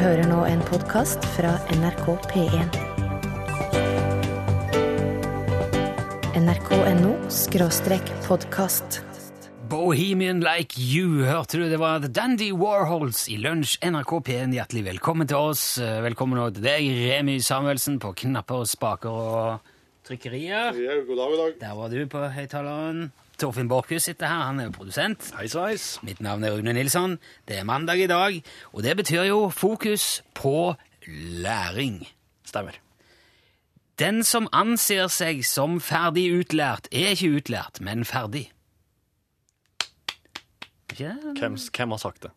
hører nå en podkast fra NRK P1. nrk.no skråstrek podkast. Bohemian Like You, hørte du? Det var The Dandy Warhols i Lunsj, NRK P1. Hjertelig velkommen til oss. Velkommen også til deg, Remy Samuelsen, på knapper og spaker og trykkerier. Ja, god dag, god dag. Der var du på høyttaleren. Torfinn Borchhus sitter her, han er jo produsent. Heis, heis. Mitt navn er Rune Nilsson. Det er mandag i dag, og det betyr jo fokus på læring. Stemmer. Den som anser seg som ferdig utlært, er ikke utlært, men ferdig. Hvem, hvem har sagt det?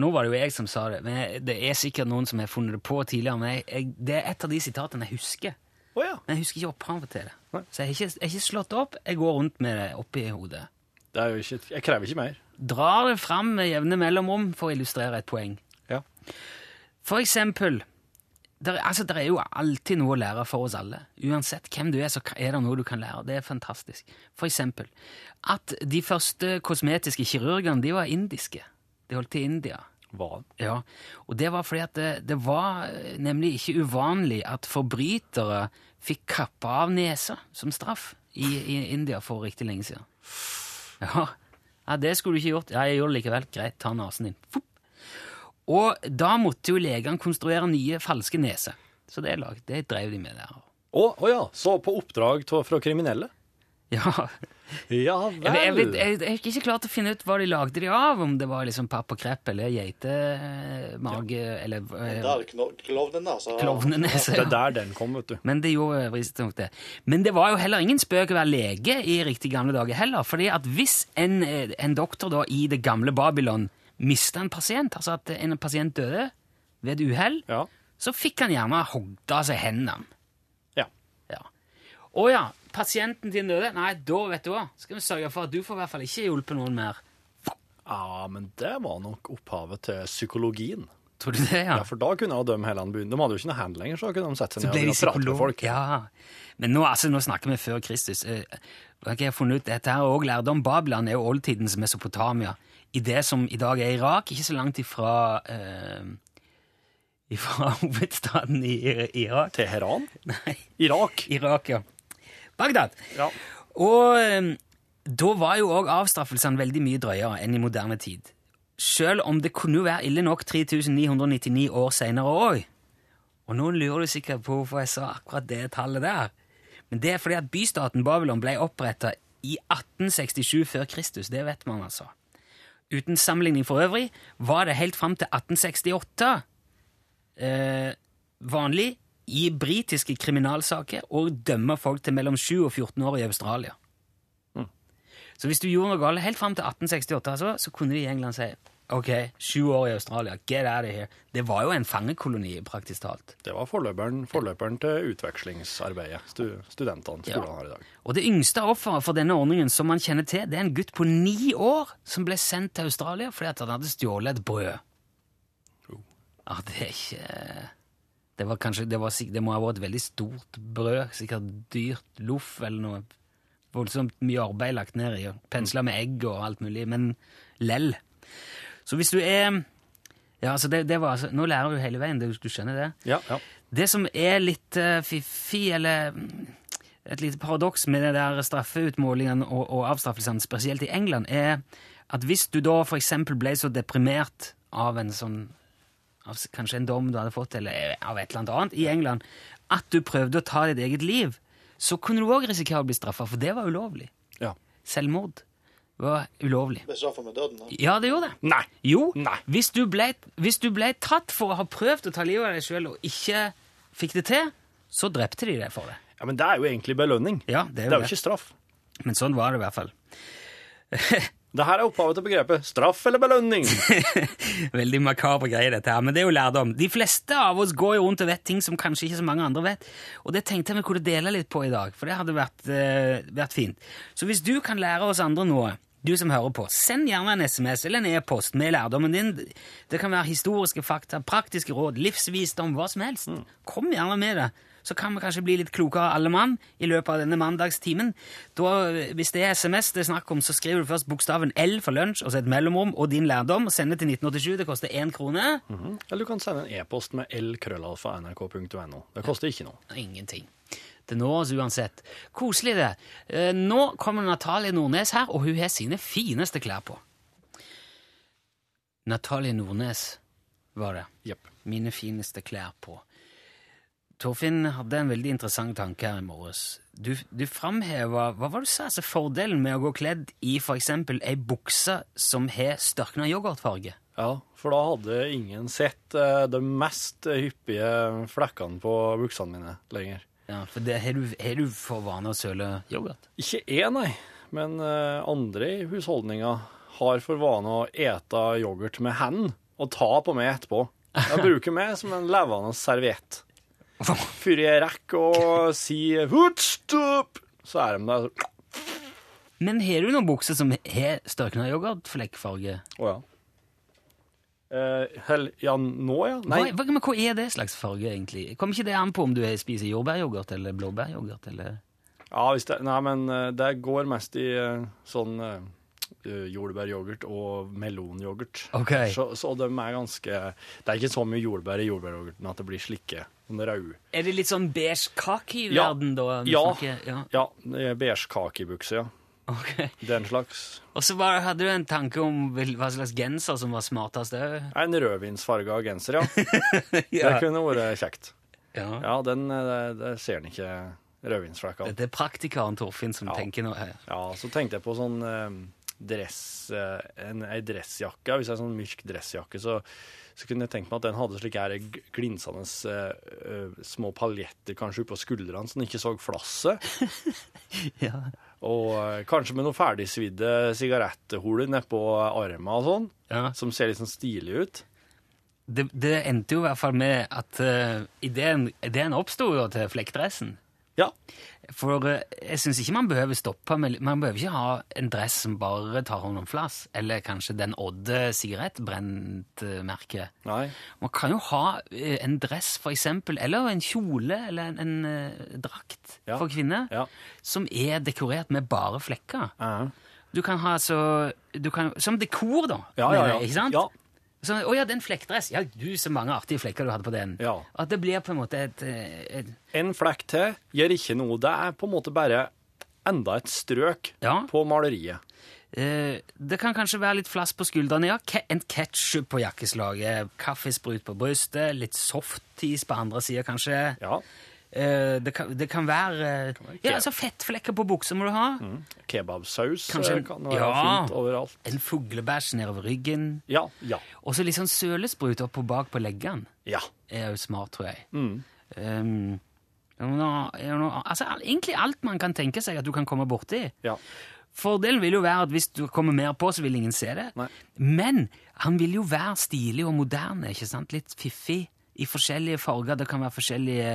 Nå var det jo jeg som sa det, men det er sikkert noen som har funnet det på tidligere. Men jeg, jeg, det er et av de sitatene jeg husker. Å ja. Men jeg husker ikke opphavet til det. Nei. Så jeg har ikke, jeg har ikke slått opp. Jeg går rundt med det oppi hodet. Det er jo ikke, jeg krever ikke mer. Drar det fram med jevne mellomrom for å illustrere et poeng. Ja. For eksempel der, altså, der er jo alltid noe å lære for oss alle. Uansett hvem du er, så er det noe du kan lære. Det er fantastisk. For eksempel at de første kosmetiske kirurgene de var indiske. De holdt til i India. det? Ja, og det var fordi at det, det var eh, nemlig ikke uvanlig at forbrytere fikk kappa av nesa som straff i, i India for riktig lenge siden. Ja. ja, det skulle du ikke gjort. Ja, jeg gjorde det likevel. Greit, ta nesen din. Og da måtte jo legene konstruere nye falske neser. Så det, lag, det drev de med der. Å å ja, så på oppdrag fra kriminelle? Ja, Ja jeg, jeg, vet- vel. jeg, jeg er ikke til å finne ut hva de lagde de av, om det var liksom papp og krepp eller geitemage eller eh, Der, kno- klovnenesa. klovnenese. Det er der den kom, vet du. Men det gjorde visstnok det. Men det var jo heller ingen spøk å være lege i riktig gamle dager heller. fordi at hvis en, eh, en doktor da i det gamle Babylon mista en pasient, altså at en pasient døde ved et uhell, Ja. så fikk han gjerne hogd av seg hendene. Ja. Ja. Å ja, pasienten din døde? Nei, da vet du hva. Skal vi sørge for at du får i hvert fall ikke hjulpet noen mer. ja, men det var nok opphavet til psykologien. Tror du det, ja? Ja, For da kunne de dømme hele. De hadde jo ikke noe hand lenger, så kunne de sette seg Så ned og prate med folk. Ja. Men nå, altså, nå snakker vi før Kristus. Eh, hva har jeg funnet ut? Dette her òg lærdom. Babylon er jo oldtidens Mesopotamia. I det som i dag er Irak, ikke så langt ifra eh, ifra hovedstaden i Irak. Teheran? Nei, Irak? Irak, ja. Bagdad. Ja. Og eh, da var jo òg avstraffelsene veldig mye drøyere enn i moderne tid. Selv om det kunne jo være ille nok 3999 år seinere òg. Og nå lurer du sikkert på hvorfor jeg sa akkurat det tallet der. Men det er fordi at bystaten Babylon ble oppretta i 1867 før Kristus. Det vet man altså. Uten sammenligning for øvrig var det helt fram til 1868 eh, vanlig i britiske kriminalsaker og dømme folk til mellom 7 og 14 år i Australia. Så hvis du gjorde noe galt helt fram til 1868, altså, så kunne de i England si ok, sju år i Australia, get out of here. Det var jo en fangekoloni, praktisk talt. Det var forløperen, forløperen til utvekslingsarbeidet stu, studentene Ja. skolene har i dag. Og det yngste offeret for denne ordningen som man kjenner til, det er en gutt på ni år som ble sendt til Australia fordi at han hadde stjålet et brød. Ja, det er ikke Det var kanskje, det, var, det må ha vært et veldig stort brød, sikkert dyrt loff eller noe. Voldsomt mye arbeid lagt ned i, pensla med egg og alt mulig, men lell. Så hvis du er Ja, altså, det, det var altså Nå lærer du hele veien, du, du skjønner det? Ja, ja. Det som er litt uh, fiffig, eller et lite paradoks med det der straffeutmålingene og, og avstraffelsene, spesielt i England, er at hvis du da eksempel ble så deprimert av en sånn av kanskje en dom du hadde fått, eller eh, av et eller annet annet i England, at du prøvde å ta ditt eget liv, så kunne du òg risikere å bli straffa, for det var ulovlig. ja. Selvmord var ulovlig. Ble straffa med døden. da. Ja, det gjorde det. Nei. Jo, Nei. Hvis, du ble, hvis du ble tatt for å ha prøvd å ta livet av deg sjøl og ikke fikk det til, så drepte de deg for det. Ja, Men det er jo egentlig belønning. Ja, det Det er er jo jo det. ikke straff. Men sånn var det i hvert fall. Det her er opphavet til begrepet straff eller belønning. Veldig makabre greier, dette her, men det er jo lærdom. De fleste av oss går jo rundt og vet ting som kanskje ikke så mange andre vet, og det tenkte jeg vi kunne dele litt på i dag, for det hadde vært, uh, vært fint. Så hvis du kan lære oss andre noe, du som hører på, send gjerne en SMS eller en e-post med lærdommen din. Det kan være historiske fakta, praktiske råd, livsvisdom, hva som helst. Kom gjerne med det. Så kan vi kanskje bli litt klokere alle mann i løpet av denne mandagstimen. Da, hvis det er SMS det er snakk om, så skriver du først bokstaven L for lunsj og så et mellomrom og din lærdom og sender til 1987. Det koster én krone. Mhm. Eller du kan sende en e-post med lkrøllalfa.nrk.no. Det koster ikke noe. Ingenting. Det når oss uansett. Koselig, det. Eh, Nå kommer Natalie Nordnes her, og hun har sine fineste klær på. Natalie Nordnes var det. Yep. Mine fineste klær på. Torfinn hadde en veldig interessant tanke her i morges. Du, du framheva Hva var det du sa? Altså fordelen med å gå kledd i f.eks. ei bukse som har størkna yoghurtfarge? Ja, for da hadde ingen sett eh, de mest hyppige flekkene på buksene mine lenger. Ja, for det, har, du, du for vane å søle yoghurt? Ikke jeg, nei, men eh, andre i husholdninga har for vane å ete yoghurt med hendene og ta på meg etterpå. Jeg bruker meg som en levende serviett. Før jeg rekker å si 'hutstup', så er de der. Men har du noen bukser som har størkna yoghurtflekkfarge? Å ja. Eh, hell, ja, nå, ja? Nei. Hva, men hva er det slags farge, egentlig? Kommer ikke det an på om du spiser jordbæryoghurt eller blåbæryoghurt? eller... Ja, det, nei, men eh, det går mest i eh, sånn eh, jordbæryoghurt og melonyoghurt. Ok. Så, så de er ganske Det er ikke så mye jordbær i jordbæryoghurten at det blir slikke. Rød. Er det litt sånn beige Ja. kaki-verden, da? Ja. snakker? ja. Ja, det er beige kakebukse, ja. Okay. Den slags. Og så bare hadde du en tanke om hva slags genser som var smartest òg? En rødvinsfarga genser, ja. Det kunne vært kjekt. Ja. Ja, den eh, det, det ser en ikke rødvinsflekkene. Det er praktikeren Torfinn som Ja. tenker nå her. Ja, så tenkte jeg på sånn eh, dress, en, en, dressjakke. Hvis det er sånn mørk dressjakke, så, så kunne jeg tenkt meg at den hadde slike her glinsende eh, eh, små paljetter kanskje oppå skuldrene, så den ikke så flasset. Ja. Og eh, kanskje med noen ferdigsvidde sigaretthuler nedpå armen og sånn, Ja. som ser litt sånn stilig ut. Det, det endte jo i hvert fall med at uh, ideen, ideen oppsto jo til flekkdressen. Ja. For eh, jeg syns ikke man behøver stoppe med Man behøver ikke ha en dress som bare tar hånd om flass, eller kanskje den Odde sigarettbrentmerket. Nei. Man kan jo ha eh, en dress, for eksempel, eller en kjole, eller en, en eh, drakt Ja. for kvinner, Ja. som er dekorert med bare flekker. Ja. Du kan ha så du kan, Som dekor, da. Ja, mener ja. Ikke sant? Ja. Så, å ja, den flekkdress. Ja, du, så mange artige flekker du hadde på den. Ja. At det blir på en måte et, eh, et En flekk til gjør ikke noe. Det er på en måte bare enda et strøk Ja. på maleriet. eh, Det kan kanskje være litt flass på skuldrene, ja. Ke en ketsjup på jakkeslaget, kaffesprut på brystet, litt softis på andre sida, kanskje. Ja. Eh, det, kan, det kan være eh, Ja, altså fettflekker på buksa må du ha. Kebabsaus Kanskje eh, en- kan være ja. fint overalt. En fuglebæsj nedover ryggen. Ja, ja, Og så litt sånn sølesprut opp og bak på leggene. ja. er jo smart, tror jeg. Mm. Um, er noe- altså, egentlig alt man kan tenke seg at du kan komme borti. ja. Fordelen vil jo være at hvis du kommer mer på, så vil ingen se det. Nei. Men han vil jo være stilig og moderne, ikke sant? Litt fiffig, i forskjellige farger. Det kan være forskjellige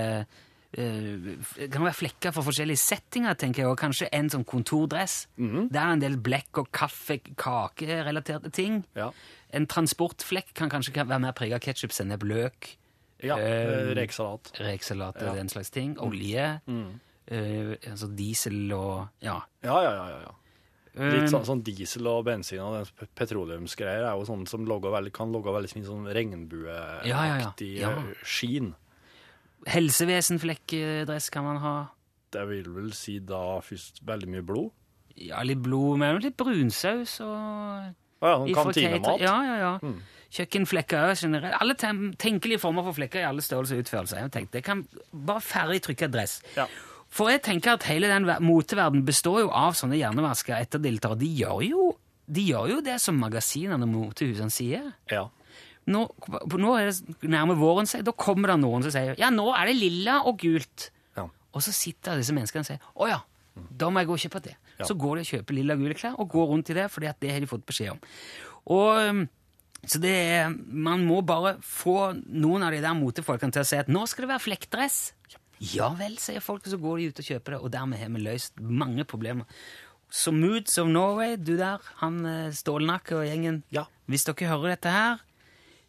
det kan være flekker for forskjellige settinger, tenker jeg, og kanskje en sånn kontordress. Mhm. Det er en del blekk- og kaffe-kake-relaterte ting. Ja. En transportflekk kan kanskje være mer prega av ketsjup, sennep, løk. ja. øh, rekesalat. Rekesalat. og Ja. den slags ting. Olje. Mm. Øh, altså diesel og Ja. Ja, ja, ja. ja. Litt Eh, sånn, sånn diesel og bensin og den petroleumsgreier er jo sånn som logger veldig, kan logge veldig fint sånn regnbueaktig Ja, ja, ja. Eh, skin. Helsevesenflekkdress kan man ha. Det vil vel si da først veldig mye blod. Ja, litt blod, men litt brunsaus og Å ja, sånn kantinemat. Ja, ja, ja. Mm. Kjøkkenflekker generelt. Alle tenkelige former for flekker i alle størrelser og utførelser. Jeg tenkte, jeg kan bare ferdig trykke dress. Ja. For jeg tenker at hele den moteverden består jo av sånne hjernevaska etterdiltere. De gjør jo, de gjør jo det som magasinene og motehusene sier. Ja. Nå, nå er det nærme våren seg, da kommer det noen som sier ja, nå er det lilla og gult. Ja. Og så sitter disse menneskene og sier å ja, da må jeg gå og kjøpe det. Ja. Så går de og kjøper lilla og gule klær og går rundt i det, fordi at det har de fått beskjed om. Og um, så det er, Man må bare få noen av de der motefolkene til å si at nå skal det være flekkdress. Ja vel, sier folk, og så går de ut og kjøper det, og dermed har vi løst mange problemer. Så Moods of Norway, du der, han eh, Stålnakke og gjengen. Ja. Hvis dere hører dette her,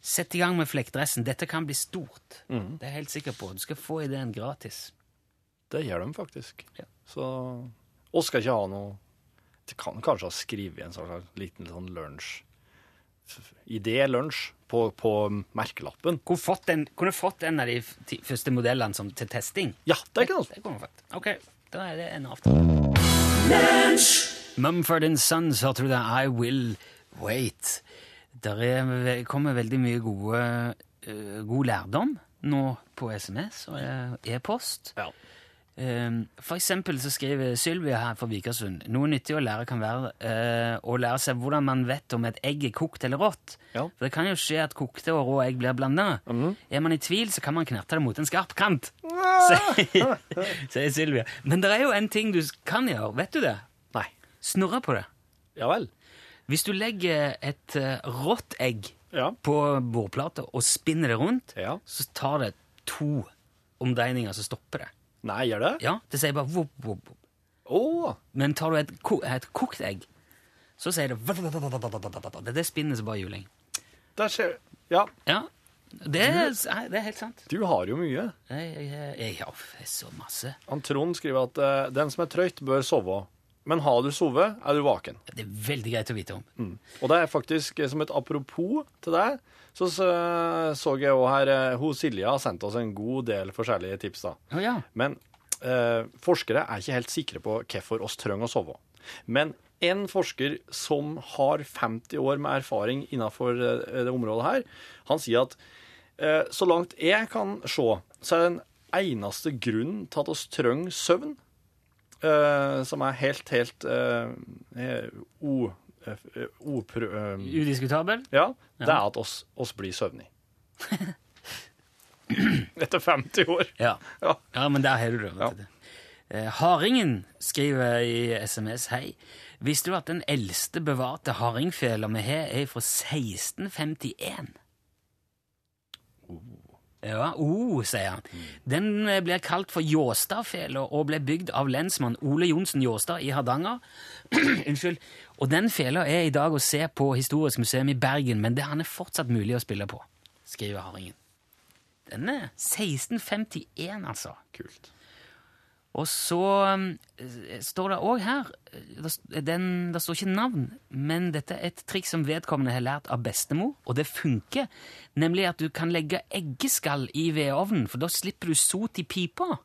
sett i gang med flekkdressen. Dette kan bli stort. Mm. Det er jeg helt sikker på. Du skal få ideen gratis. Det gjør de faktisk. Ja. Så oss skal ikke ha noe De kan kanskje ha skrevet en sånn liten sånn lunsj Idé-lunsj på, på merkelappen. Kunne fått en, kunne fått en av de ti- første modellene som, til testing. Ja, det er ikke noe Det kunne fått. Ok, da er det en avtale. Mumford Sons, hørte du det? I Will Wait. Der er, kommer veldig mye gode, eh, god lærdom nå på SMS og eh, e-post. Ja. Eh, For eksempel så skriver Sylvia her fra Vikersund noe nyttig å lære kan være eh, å lære seg hvordan man vet om et egg er kokt eller rått. Ja. For det kan jo skje at kokte og rå egg blir blanda. Er man i tvil, så kan man knerte det mot en skarp kant. Sier sier Sylvia. Men det er jo en ting du kan gjøre. Vet du det? Nei. Snurre på det. Ja vel. Hvis du legger et eh, rått egg Ja. på bordplata og spinner det rundt, Ja. så tar det to omdreininger, så stopper det. Nei, gjør det? Ja, Det sier bare vop, vop, vop. Å! Men tar du et, ko et kokt egg, så sier det Det er det spinnet som bare juling. Der skjer Ja, Ja, det er, nei, det er helt sant. du har jo mye. Jeg, jeg, jeg, jeg er så masse. Han Trond skriver at eh, den som er trøyt, bør sove. Men har du sovet, er du vaken. Det er veldig greit å vite om. Og det er faktisk eh, som et apropos til deg, så så, jeg òg her eh, Hun Silje har sendt oss en god del forskjellige tips, da. Oh, ja. Men eh, forskere er ikke helt sikre på hvorfor oss trenger å sove. Men en forsker som har 50 år med erfaring innenfor eh, det området her, han sier at eh, så langt jeg kan se, så er den eneste grunnen til at oss trenger søvn, eh, som er helt, helt uh, o... eh, Udiskutabel? ja, det er at oss, oss blir søvnige. Etter 50 år. Ja. Ja. Ja, men der har du det. Ja. Eh, Haringen skriver i SMS Hei. Visste du at den eldste bevarte hardingfela vi har, er fra 1651? Ja, oh, sier han. Den eh, blir kalt for Jåstadfela og ble bygd av lensmann Ole Johnsen Jåstad i Hardanger. Unnskyld. Og den fela er i dag å se på Historisk museum i Bergen, men det han er fortsatt mulig å spille på, skriver Haringen. Den er 1651, altså. Kult. Og så um, står det òg her eh, den, det står ikke navn, men dette er et triks som vedkommende har lært av bestemor, og det funker. Nemlig at du kan legge eggeskall i vedovnen, for da slipper du sot i pipa.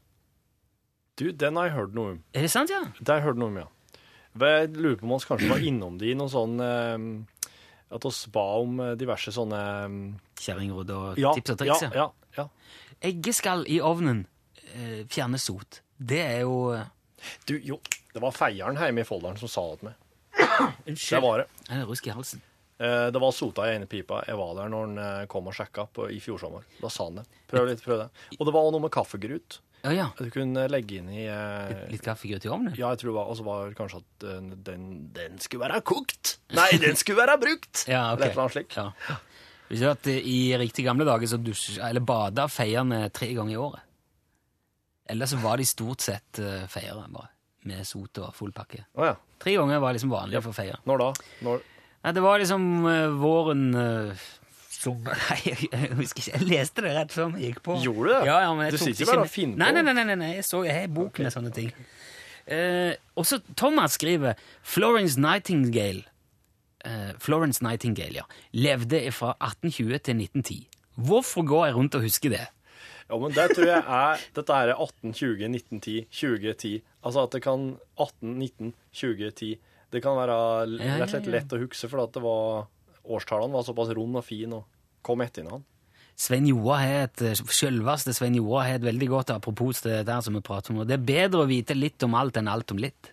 Du, den har jeg hørt noe om. Er det sant, ja? Det har jeg hørt noe om, ja. Jeg lurer på om vi kanskje var innom det i noe sånn eh, At vi ba om eh, diverse sånne eh, Kjerringråd og ja, tips og triks, ja, ja, ja. Eggeskall i ovnen eh, fjerner sot. Det er jo eh, Du, jo, det var feieren hjemme i Folldalen som sa det til meg. Unnskyld. Det var det. Jeg har rusk i halsen. Eh, Det var sota i ene pipa. Jeg var der når han eh, kom og sjekka på, i fjor sommer. Da sa han det. Prøv litt, prøv det. Og det var også noe med kaffegrut. Ja, ja. Du kunne legge inn i eh, Litt kaffegrøt i ovnen? Ja, jeg tror det var Og så var det kanskje at eh, den, den skulle være kokt. Nei, den skulle være brukt! Ja, ok. Eller et eller annet slik. Ja. Visste du at eh, i riktig gamle dager så dusj, eller bada feierne tre ganger i året? Eller så var de stort sett uh, feiere, bare. Med sot og full pakke. Oh, ja. Tre ganger var liksom vanlig for feiere. Når da? Når Nei, det var liksom uh, våren uh, som, Nei, jeg, jeg husker ikke. Jeg leste det rett før vi gikk på. Gjorde du det? Ja, ja, Du sitter ikke bare og finner på. Nei, nei, nei, nei, nei. Jeg, så, jeg har bok med sånne ting. Og også Thomas skriver Florence Nightingale uh, Florence Nightingale, ja. Levde fra 1820 til 1910. Hvorfor går jeg rundt og husker det? Ja, men det tror jeg er Dette er 18, 20, 19, 10, 20, 10. Altså at det kan 18, 19, 20, 10. Det kan være rett og slett lett å huske, for at det var årstallene var såpass rund og fin og kom etter hverandre. Svein Joa har et, Selveste Svein Joa har et veldig godt apropos til det der som vi prater om. Det er bedre å vite litt om alt enn alt om litt.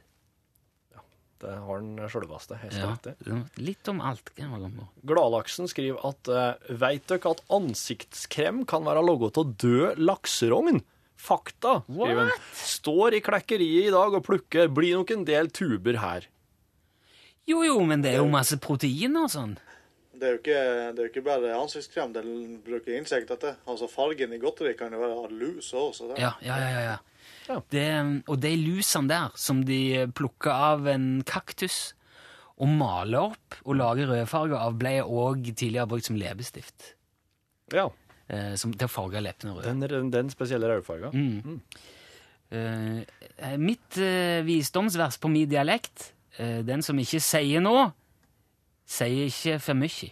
Det har den sjølveste. Ja, litt om alt. kan man gå. Gladlaksen skriver at uh, Veit dere at ansiktskrem kan være laga av død lakserogn? Fakta, skriver han. Står i klekkeriet i dag og plukker. Blir nok en del tuber her. Jo, jo, men det er jo masse proteiner og sånn. Det er jo ikke, det er jo ikke bare ansiktskrem De bruker insekter til. Altså Fargen i godteri kan jo være lus òg. Ja, ja, ja, ja, ja. Det, og de lusene der, som de plukker av en kaktus og maler opp og lager rødfarge av, ble òg tidligere brukt som leppestift. Ja. Eh, som, til å farge leppene røde. Den, den spesielle rødfarga. Mm. Eh, mitt eh, visdomsvers på min dialekt eh, Den som ikke sier noe, sier ikke for mye.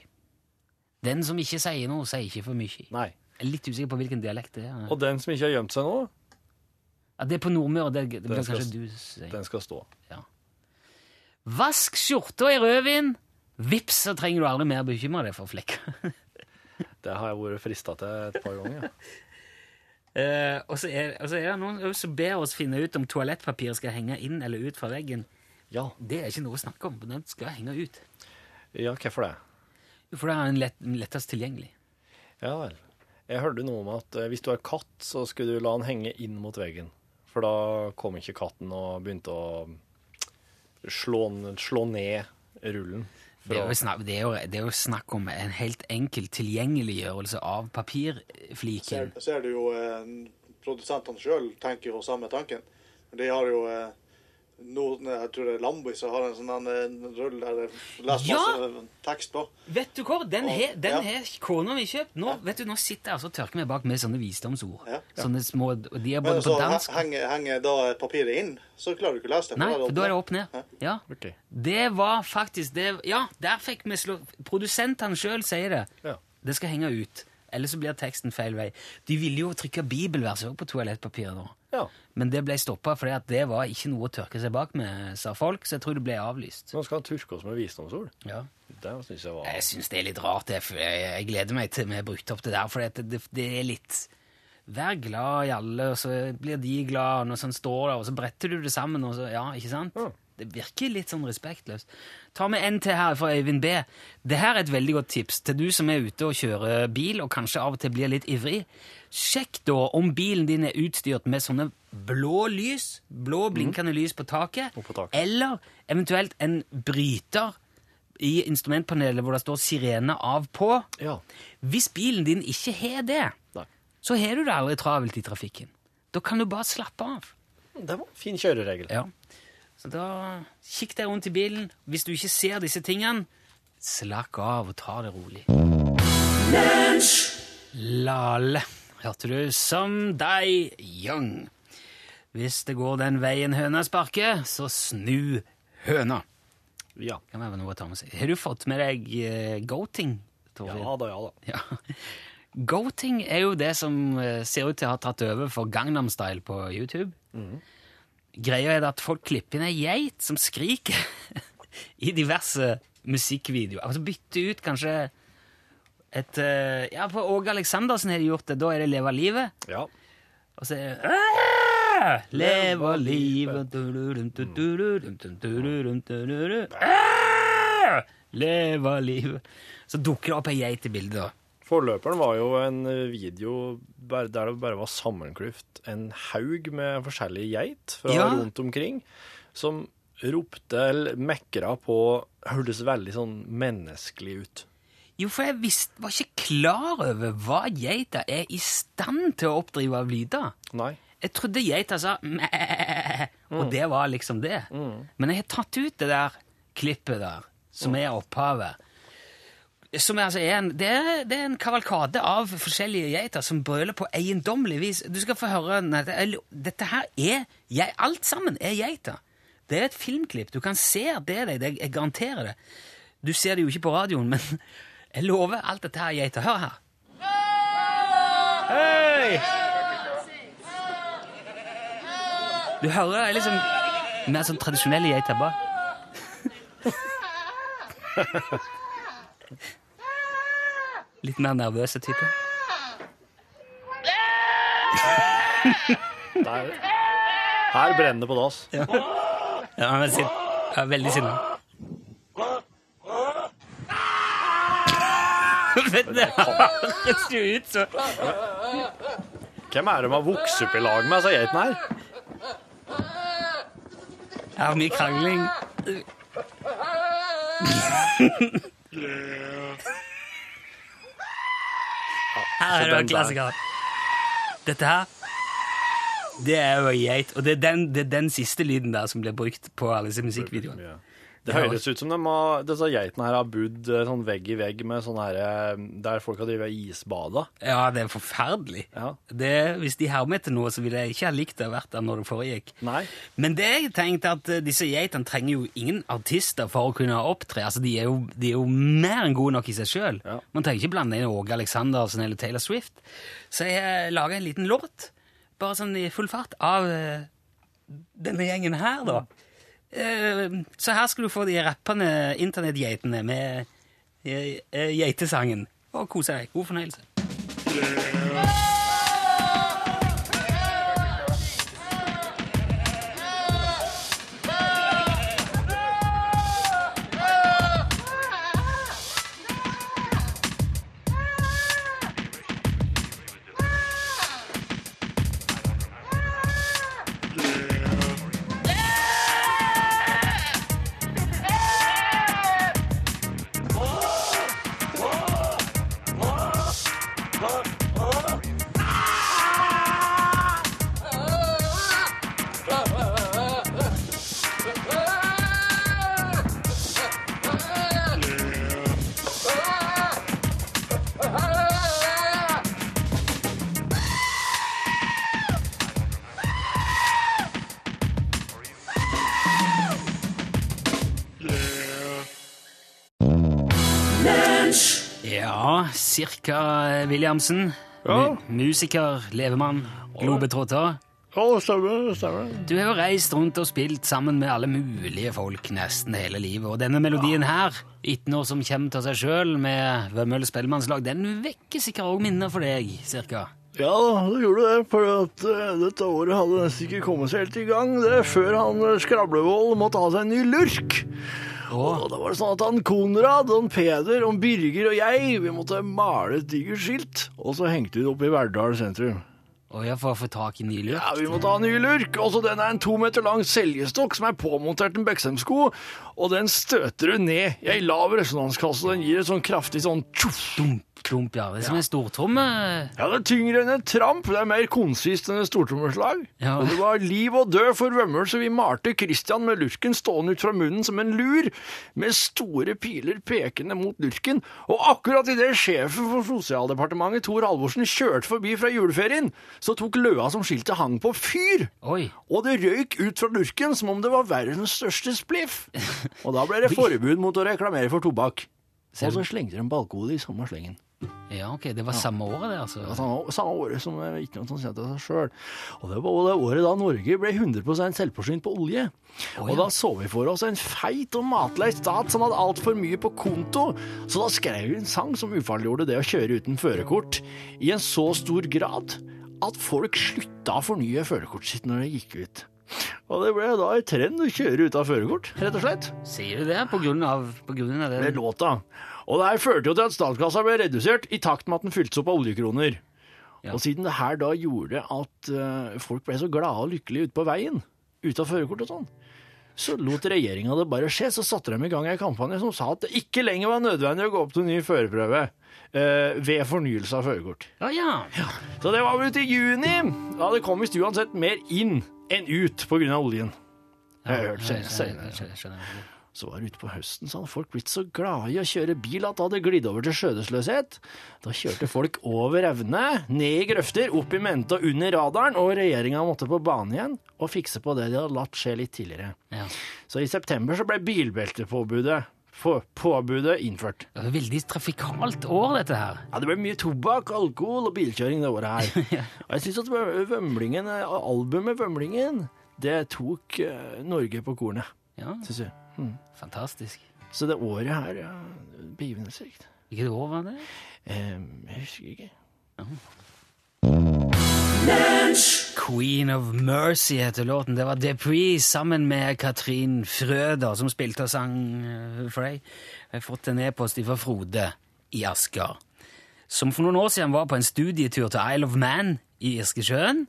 Den som ikke sier noe, sier ikke for mye. Nei. Jeg er litt usikker på hvilken dialekt det er. Og den som ikke har gjemt seg nå, Ja, det er på Nordmøre. Det, det blir Den skal- kanskje du sier. den skal stå. Ja. Vask skjorta i rødvin! Vips, så trenger du aldri mer bekymre deg for flekker. Det har jeg vært frista til et par ganger. uh, og, så er, og så er det noen som ber oss finne ut om toalettpapir skal henge inn eller ut fra veggen. Ja. Det er ikke noe å snakke om, den skal henge ut. ja, hvorfor det? For det er den lett, lettest tilgjengelig. Ja vel. Jeg hørte noe om at eh, hvis du har katt, så skulle du la den henge inn mot veggen. For da kom ikke katten og begynte å slå, slå ned rullen. Det er, jo snakk, det, er jo, det er jo snakk om en helt enkel tilgjengeliggjørelse av Ser, papirfliken. ser du jo eh, Produsentene sjøl tenker jo samme tanken. De har jo eh, noen, Jeg tror det er Lambo, som har en sånn en rull der det leser Ja! masse tekst på. Vet du hva? Den har den ja. kona mi kjøpt. Nå, vet du, nå sitter jeg altså og tørker meg bak med sånne visdomsord. Ja. Sånne små, De er Men både så på dansk henger, henger da papiret inn, så klarer du ikke å lese det. Nei, for da er det opp ned. Ja. Ja. Ok. Det var faktisk det Ja, der fikk vi slå Produsentene sjøl sier det. Ja. Det skal henge ut. Ellers så blir teksten feil vei. De ville jo trykke bibelvers på toalettpapiret nå. ja. Men det ble stoppa fordi at det var ikke noe å tørke seg bak med, sa folk, så jeg tror det ble avlyst. Nå skal han turke oss med visdomsord. Ja. Det syns jeg var Jeg syns det er litt rart. Jeg, jeg, gleder meg til vi har brukt opp det der, for det, det, det er litt Vær glad i alle, og så blir de glad, og sånn står der, og så bretter du det sammen, og så Ja, ikke sant? Ja. Det virker litt sånn respektløst. Ta med en til her fra Øyvind B. Det her er et veldig godt tips til du som er ute og kjører bil, og kanskje av og til blir litt ivrig. Sjekk da om bilen din er utstyrt med sånne blå lys, blå blinkende lys på taket, på taket. eller eventuelt en bryter i instrumentpanelet hvor det står sirene av på. Ja. Hvis bilen din ikke har det, Nei. så har du det aldri travelt i trafikken. Da kan du bare slappe av. Det var en fin kjøreregel. Ja. Så da kikk deg rundt i bilen. Hvis du ikke ser disse tingene, slakk av og ta det rolig. Lale, hørte du? Som deg, young. Hvis det går den veien høna sparker, så snu høna. Ja. Kan være noe å ta med seg. Har du fått med deg uh, goating? Torfinn? Ja da, ja da. Ja. Goating er jo det som eh, ser ut til å ha tatt over for Gangnam Style på YouTube. Greia er at folk klipper inn ei geit som skriker i diverse musikkvideoer. Altså bytte ut kanskje et eh, Ja, for Åge Aleksandersen har de gjort det. Da er det Leva livet. Ja. Og så er det «Ah! Leva livet. Ah! Leva livet Så dukker det opp ei geit i bildet. da. Forløperen var jo en video der det bare var sammenklyft en haug med forskjellige geit fra Ja. rundt omkring, som ropte eller mekra på Hørtes veldig sånn menneskelig ut. Jo, for jeg visste, var ikke klar over hva geita er i stand til å oppdrive av lyder. Nei. Jeg trodde geita sa mæ, og det var liksom det. Men jeg har tatt ut det der klippet der, som er opphavet. Som altså er en, det, er, det er en kavalkade av forskjellige geiter som brøler på eiendommelig vis. Du skal få høre nei, det Dette her er jeg, Alt sammen er geiter. Det er et filmklipp. Du kan se det det. det. Jeg garanterer det. Du ser det jo ikke på radioen, men jeg lover alt dette her er geiter. Hør her. Hei! Du hører det er liksom mer sånn tradisjonelle geiter bak. Litt mer nervøse type. Der. Her brenner det på dass. Ja, men sin, er veldig sinna. Men det høres jo ut så Hvem er det de har vokst opp i lag med, disse geitene her? Har mye krangling. Her er jo en klassiker. Dette her Det er jo ei geit, og det er, den, det er den siste lyden der som blir brukt på alle disse musikkvideoene. Det høres ut som de har, disse geitene her har bodd eh, sånn vegg i vegg med sånn her eh, Der folk har drevet isbada. Ja, det er forferdelig. Ja. Det, hvis de hermer etter noe, så ville jeg ikke ha likt det å vært der når det foregikk. Nei. Men det jeg tenkte at eh, disse geitene trenger jo ingen artister for å kunne opptre. Altså, de er jo, de er jo mer enn gode nok i seg sjøl. Ja. Man trenger ikke blande inn Åge Aleksandersen eller Taylor Swift. Så jeg laga en liten låt, bare sånn i full fart, av denne gjengen her, da. Eh, så her skal du få de rappende internettgeitene med eh, eh, geitesangen. Og kose deg. God fornøyelse. Ja, cirka Williamsen. Ja. Musiker, levemann, globetrotter. Ja, stemmer. stemmer. Du har jo reist rundt og spilt sammen med alle mulige folk nesten hele livet, og denne melodien her, 'Ikke noe som kommer til seg sjøl', med Vømmøl Spellemannslag, den vekker sikkert òg minner for deg, cirka. Ja, det gjorde det, for at eh, dette året hadde nesten ikke kommet seg helt i gang. Det før han eh, Skrablevold måtte ha seg en ny lurk. Og da var det sånn at han Konrad, han Peder, han Birger og jeg, vi måtte male et digert skilt, og så hengte vi det opp i Verdal sentrum. Og jeg får få tak i ny lurk? Ja, vi måtte ha en ny lurk. Også den er en to meter lang seljestokk som er påmontert en Beksem-sko, og den støter du ned i ei lav resonanskasse, og den gir et sånn kraftig sånn tjoff. Dump, klump, ja. Det er som en stortromme. Ja, det er tyngre enn en tramp. Det er mer konsist enn et stortrommeslag. Ja. Og det var liv og død for Vømmøl, så vi malte Christian med lurken stående ut fra munnen som en lur, med store piler pekende mot lurken. Og akkurat idet sjefen for Sosialdepartementet, Tor Halvorsen, kjørte forbi fra juleferien, så tok løa som skiltet hang på fyr. Oi. Og det røyk ut fra lurken som om det var verdens største spliff. Og da ble det forbud mot å reklamere for tobakk. Og så slengte de alkohol i samme slengen. Ja, ok. Det var samme året, det, altså. Ja, Samme, samme året som ikke noe som kjente seg sjøl. Og det var det året da Norge ble 100% selvforsynt på olje. Og da så vi for oss en feit og matlei stat som hadde altfor mye på konto. Så da skrev vi en sang som ufarliggjorde det å kjøre uten førerkort i en så stor grad at folk slutta å fornye førerkortet sitt når det gikk ut. Og det ble da en trend å kjøre uten førerkort, rett og slett. Sier du det på grunn av, på grunn av det? Med låta. Og det her førte jo til at statskassa ble redusert i takt med at den fyltes opp av oljekroner. Ja. Og siden det her da gjorde at uh, folk ble så glade og lykkelige ute på veien, uten førerkort og sånn, så lot regjeringa det bare skje. Så satte de i gang en kampanje som sa at det ikke lenger var nødvendig å gå opp til ny førerprøve eh, ved fornyelse av førerkort. Ja, ja. Så det var vel ute i juni. Da det kom visst uansett mer inn enn ut av oljen. Jeg har hørt skjønner. Så var det ute på høsten, så hadde folk blitt så glade i å kjøre bil at det hadde glidd over til skjødesløshet. Da kjørte folk over evne, ned i grøfter, opp i mente og under radaren, og regjeringa måtte på banen igjen og fikse på det de hadde latt skje litt tidligere. Ja. Så i september så ble bilbeltepåbudet på- påbudet innført. Det var veldig trafikalt år, dette her. Ja, Det ble mye tobakk, alkohol og bilkjøring det året her. Og jeg syns at Vø- Vømlingen, albumet Vømlingen, det tok eh, Norge på kornet, Ja, syns jeg. Mm. fantastisk. Så det året her, ja, begivenhetsrikt. Hvilket år var det? Eh, jeg husker ikke. Queen of Mercy heter låten. Det var Dupree sammen med Katrin Frøder som spilte og sang eh, for deg. Jeg har fått en e-post fra Frode i Asker, som for noen år siden var på en studietur til Isle of Man i Irskesjøen.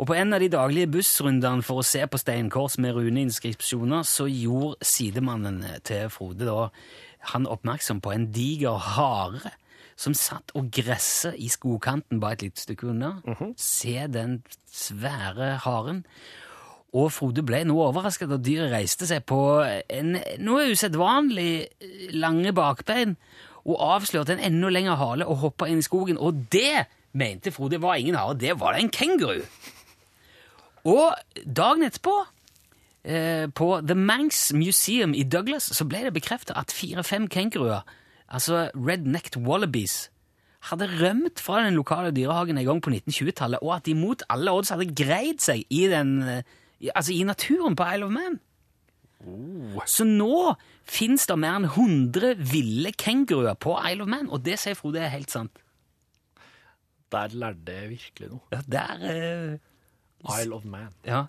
Og på en av de daglige bussrundene for å se på steinkors med runeinskripsjoner, så gjorde sidemannen til Frode da han oppmerksom på en diger hare som satt og gresset i skogkanten bare et lite stykke unna. Se den svære haren. Og Frode ble noe overrasket da dyret reiste seg på en noe usedvanlig lange bakbein og avslørte en enda lengre hale og hoppa inn i skogen. Og det mente Frode var ingen hare, det var en kenguru. Og dagen etterpå, eh, på The Manx Museum i Douglas, så ble det bekreftet at fire-fem kenguruer, altså red-necked wallabies, hadde rømt fra den lokale dyrehagen en gang på 1920-tallet, og at de mot alle odds hadde greid seg i, den, eh, i- altså i naturen på Isle of Man. Så nå fins det mer enn 100 ville kenguruer på Isle of Man, og det sier Frode er helt sant. Der lærte jeg virkelig noe. Ja, der... eh, Isle of Man. Ja,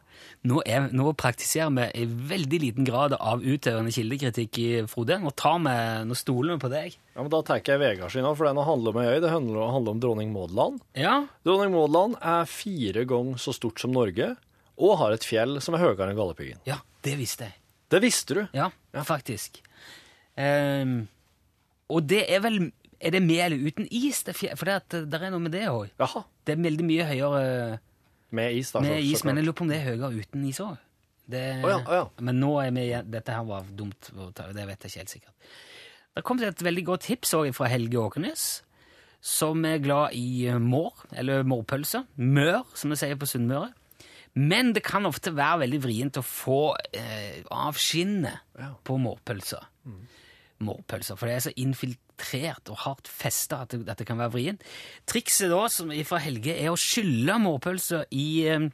nå, er, nå praktiserer vi i veldig liten grad av utøvende kildekritikk i Frode. Nå tar vi, nå stoler vi på deg. Ja, men Da tar jeg Vegard sin òg, for den handler om ei øy. Det handler, handler om dronning Maudland. Ja, Dronning Maudland er fire ganger så stort som Norge, og har et fjell som er høyere enn Galdhøpiggen. ja, det visste jeg. Det visste du. Ja, faktisk. Um, og det er vel Er det med eller uten is? Det for det, at, det er noe med det òg. Det er veldig mye høyere Med is, da. med is, men jeg lurer på om det er høyere uten is òg. Oh ja, oh ja. Men nå er vi Dette her var dumt, det vet jeg ikke helt sikkert. Det kom til et veldig godt tips òg fra Helge Åkernes, som er glad i eh, mår, eller mårpølser. Mør, som vi sier på Sunnmøre. Men det kan ofte være veldig vrient å få eh, av skinnet Ja. på mårpølser. Mårpølser, For det er så infiltrert og hardt festa at, det- at det kan være vrient. Trikset da, som fra Helge, er å skylle mårpølser i eh,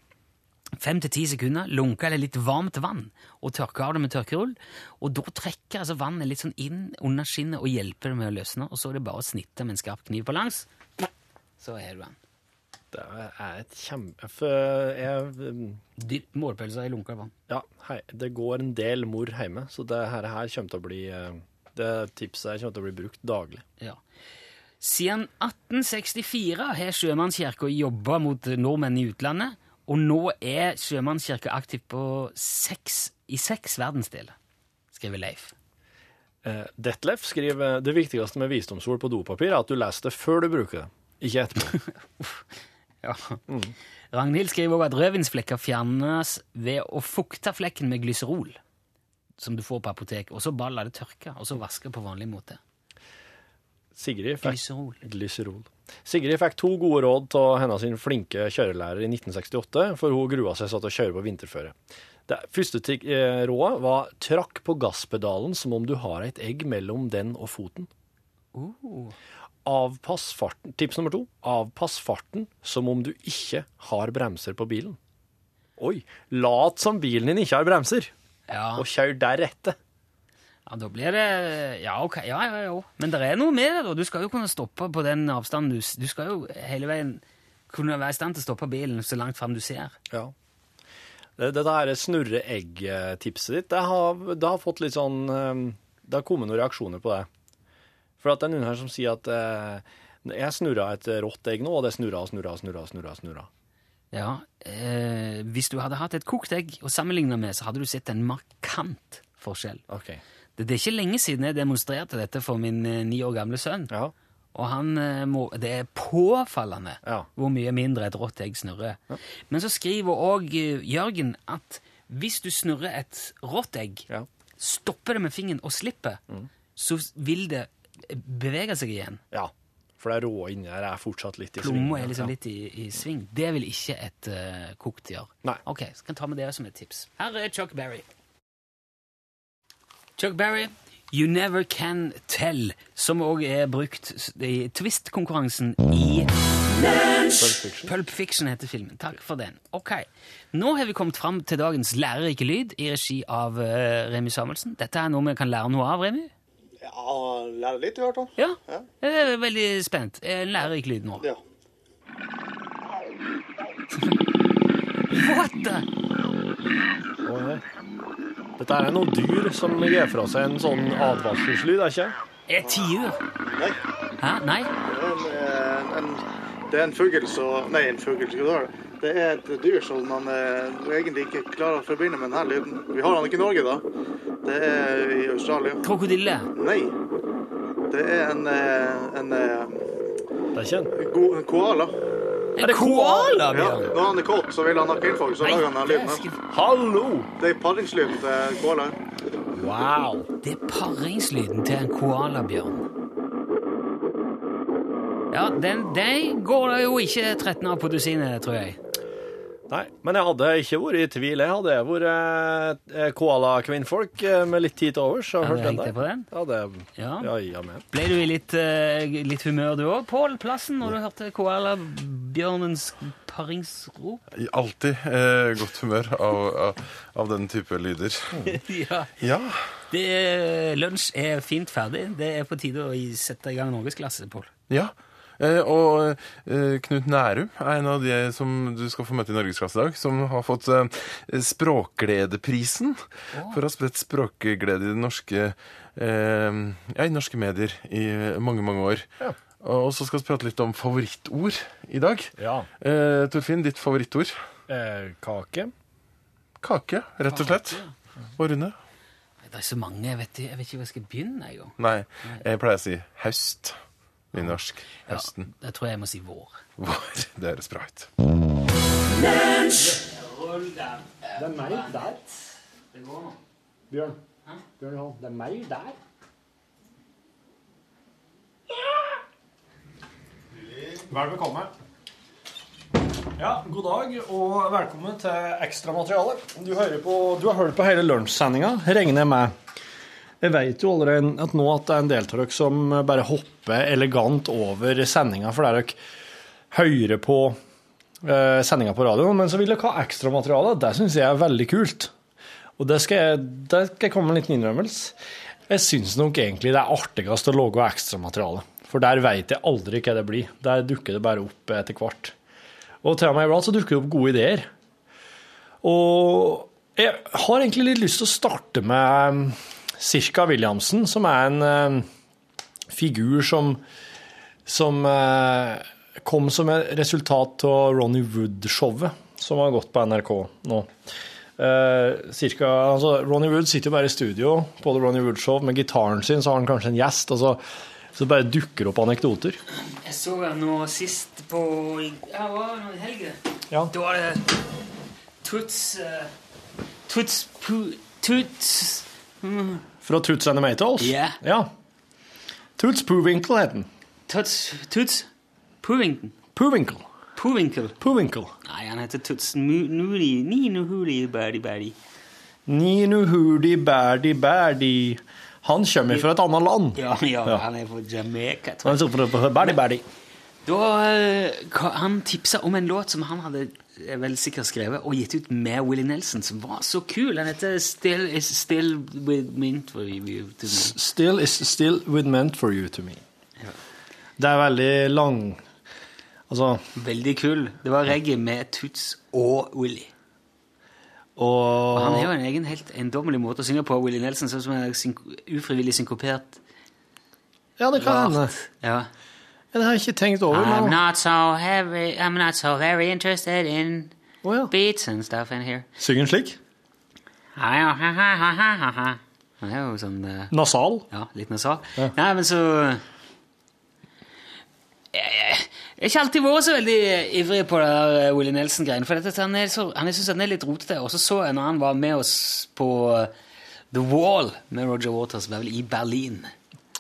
fem til ti sekunder, lunke eller litt varmt vann, og tørke av det med tørkerull. Og da trekker altså vannet litt sånn inn under skinnet og hjelper det med å løsne. Og så er det bare å snitte med en skarp kniv på langs. Så er du den. Det er et kjempe... Jeg Dypp mårpølser i lunka vann. Ja, hei, det går en del mor hjemme, så det her, her kommer til å bli eh, Det tipset kommer til å bli brukt daglig. Ja. Siden 1864 har Sjømannskirka jobba mot nordmenn i utlandet, og nå er Sjømannskirka aktiv på seks, i seks verdensdeler, skriver Leif. Eh, Detlef skriver det viktigste med visdomsord på dopapir er at du leser det før du bruker det, ikke etterpå. Ja. Ragnhild skriver òg at rødvinsflekker fjernes ved å fukte flekken med glyserol, som du får på apoteket, og så bare la det tørke, og så vaske på vanlig måte. Sigrid fikk, Glyserol. Glycerol. Sigrid fikk to gode råd av hennes flinke kjørelærer i 1968, for hun grua seg sånn til å kjøre på vinterføre. Det første eh, rådet var trakk på gasspedalen som om du har et egg mellom den og foten. Uh. Avpass farten. Tips nummer to. Avpass farten som om du ikke har bremser på bilen. Oi, lat som bilen din ikke har bremser, Ja. og kjør deretter. Ja, da blir det Ja, ok. Ja, ja, ja. Men det er noe med det, da. Du skal jo kunne stoppe på den avstanden. Du, du skal jo hele veien kunne være i stand til å stoppe bilen så langt fram du ser. Ja. Dette her snurre-egg-tipset ditt, det har, det har fått litt sånn eh, Det har kommet noen reaksjoner på det. For at det er noen her som sier at eh, jeg snurra et rått egg nå, og det snurra og snurra og snurra. snurra, snurra. Ja, eh, Hvis du hadde hatt et kokt egg å sammenligne med, så hadde du sett en markant forskjell. OK. Det, det er ikke lenge siden jeg demonstrerte dette for min eh, ni år gamle sønn. Ja. Og han eh, må, det er påfallende Ja. hvor mye mindre et rått egg snurrer. Men så skriver òg Jørgen at hvis du snurrer et rått egg, Ja. stopper det med fingeren og slipper, så vil det bevege seg igjen. ja. For det rå inni her er fortsatt litt i sving. Plomma er liksom litt i, i sving. Det vil ikke et uh, kokt gjøre. Nei. Ok, så kan jeg ta med det som et tips. Her er Chuck Berry. Chuck Berry, You Never Can Tell, som òg er brukt i Twist-konkurransen i Fiction. Pulp Fiction heter filmen. Takk for den. Ok, Nå har vi kommet fram til dagens lærerike lyd i regi av uh, Remy Samuelsen. Dette er noe vi kan lære noe av, Remy? Ja, lære litt i hvert fall. Ja, Ja. jeg er veldig spent. En lærerik lyd nå. Ja. What the? Nei. Dette er noe dyr som gir fra seg en sånn advarselslyd, er ikke? Er tiur? Nei, Hæ? Nei? det er en, en, det er en fugl som Nei, en fugl, skal du høre. Det er et dyr som man eh, egentlig ikke klarer å forbinde med denne lyden. Vi har han ikke i Norge, da. Det er i Australia. Krokodille? Nei. Det er en, eh, en, eh, Det er ikke en En koala. En koala, Ja, når han er kåt, så vil han ha kvinnfolk, så lager han den lyden. Hallo! Det er paringslyden til koalaen. Wow. Det er paringslyden til en koalabjørn. Ja, den, den går det jo ikke 13 av på dusinet, tror jeg. Nei, men jeg hadde ikke vært i tvil. Jeg hadde vært eh, koala-kvinnfolk eh, med litt tid til overs. og Hadde hørt du den hengt deg der. på den? Ja, det, Ja. ja, ja, men. Ble du i litt, eh, litt humør du òg, Pål Plassen, når du hørte koalabjørnens paringsrop? I Alltid eh, godt humør av, av, av den type lyder. ja. Ja. Det er, lunsj er fint ferdig. Det er på tide å sette i gang norgesklasse, Pål. ja. Eh, og eh, Knut Nærum er en av de som du skal få møte i Norgesklasse i dag, som har fått eh, Språkgledeprisen for å ha spredt språkglede i det norske, eh, ja, i norske medier i mange, mange år. Ja. Og så skal vi prate litt om favorittord i dag. Ja. Eh, Torfinn, ditt favorittord? Eh, kake. Kake, rett og slett. Og Rune? Det er så mange. Jeg vet, jeg vet ikke hvor jeg skal begynne. Jeg. Nei, jeg pleier å si høst. Nynorsk. ja, Høsten. det tror jeg jeg må si vår. Vår. Det høres bra ut. Det er meg der. Bjørn. Bjørn Johan, det er meg der. Vel bekomme. Ja, god dag og velkommen til ekstramateriale. Du, hører på, du har hørt på hele lunsjsendinga, regner jeg med. Jeg vet jo allerede at nå at det er en del av dere som bare hopper elegant over sendinga fordi dere hører på eh, sendinga på radioen, men så vil dere ha ekstramateriale. Det syns jeg er veldig kult. Og det skal jeg, det skal jeg komme med en liten innrømmelse. Jeg syns nok egentlig det er artigst å lage ekstramateriale. For der veit jeg aldri hva det blir. Der dukker det bare opp etter hvert. Og til og med iblant så dukker det opp gode ideer. Og jeg har egentlig litt lyst til å starte med Sirka Williamsen, som er en um, figur som, som uh, kom som et resultat av Ronny Wood-showet, som har gått på NRK nå. Uh, cirka, altså, Ronny Wood sitter jo bare i studio på The Ronny Wood-show med gitaren sin, så har han kanskje en gjest, og så, så bare dukker opp anekdoter. Jeg så den nå sist på Ja, det var det i helgen. Ja. Da var det Toots uh, Toots pu, Toots mm, Fra Toots Animators. Ja. ja. Toots Poowinkle het den. Toots Toots Puvington. Poowinkle. Puvinkle. Poowinkle. Nei, han heter Toots Huri Badi Badi. Nino hudi bædi bædi. Han kommer fra et annet land. Ja, ja, Ja. han er fra Jamaica, tror jeg. Han er fra bædi bædi. Da, eh, han tipsa om en låt som han hadde eh, vel sikkert skrevet og gitt ut med Willie Nelson, som var så kul. Den heter Still Is Still With Meant For You To Me. Still is still with meant for you to me. Det er veldig lang Altså, Veldig kul. Det var reggae med Toots og Willie. Og han har jo en egen helt eiendommelig måte å synge på, Willie Nelson, sånn som er synk ufrivillig synkopert. Ja, det kan hende. Ja. Ja, Det har jeg ikke tenkt over. I'm not so heavy, I'm not so very interested in ja. beats and stuff in here. Synger en slik? Ha, ha, ha, ha, ha, ha, ha. Han er jo sånn uh, Nasal? Ja, litt nasal. Ja. Nei, men så jeg, jeg, jeg har ikke alltid vært så veldig ivrig på det der eh, Willie Nelson-greiene. For dette, han, er så, han jeg synes han er litt rotete. Og så så jeg når han var med oss på eh, The Wall med Roger Waters, var vel i Berlin.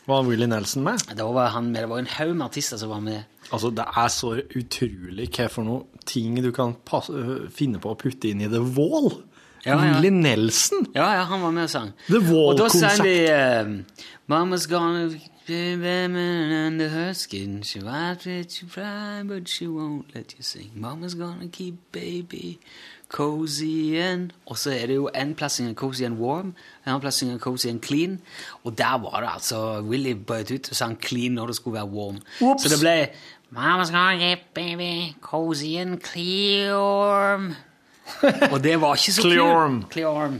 Var Willy Nelson med? Da var han med, Det var en haug med artister som var med. Altså, Det er så utrolig hva for noe ting du kan passe, øh, finne på å putte inn i The Wall. Ja, ja. Willie Nelson? Ja, ja, han var med og sang. The Og da sang de uh, Mama's gonna be under her skin She might let you fly, but she won't let you sing Mama's gonna keep baby cozy and Og så er det jo en plassing av cozy and warm En annen plassing av cozy and clean Og der var det altså Willy bøyt ut og sang clean når det skulle være warm Oops. Så det ble Mama's gonna get baby cozy and clearm. og det var ikke så clearm. clearm.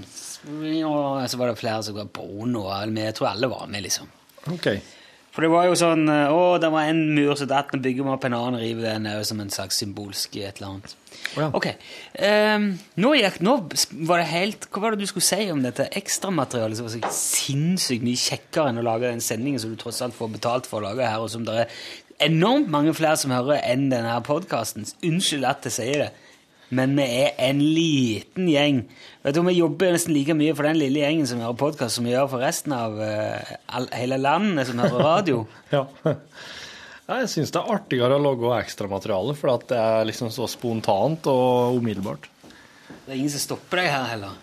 Og så var det flere som ga Bono og. Jeg tror alle var med, liksom. Ok. For det var jo sånn Å, det var en mur som datt, nå bygger vi opp en annen river den òg, som en slags symbolsk et eller annet. Ja. Ok. Um, nå, gikk, nå var det helt Hva var det du skulle si om dette ekstramaterialet som var så sinnssykt mye kjekkere enn å lage den sendingen som du tross alt får betalt for å lage her, og som det er enormt mange flere som hører enn denne podkasten. Unnskyld at jeg sier det, men vi er en liten gjeng. Vet du, Vi jobber nesten like mye for den lille gjengen som hører podkast, som vi gjør for resten av uh, all, hele landet som hører radio. Ja. Jeg syns det er artigere å lage ekstramateriale, for at det er liksom så spontant og umiddelbart. Det er ingen som stopper deg her heller.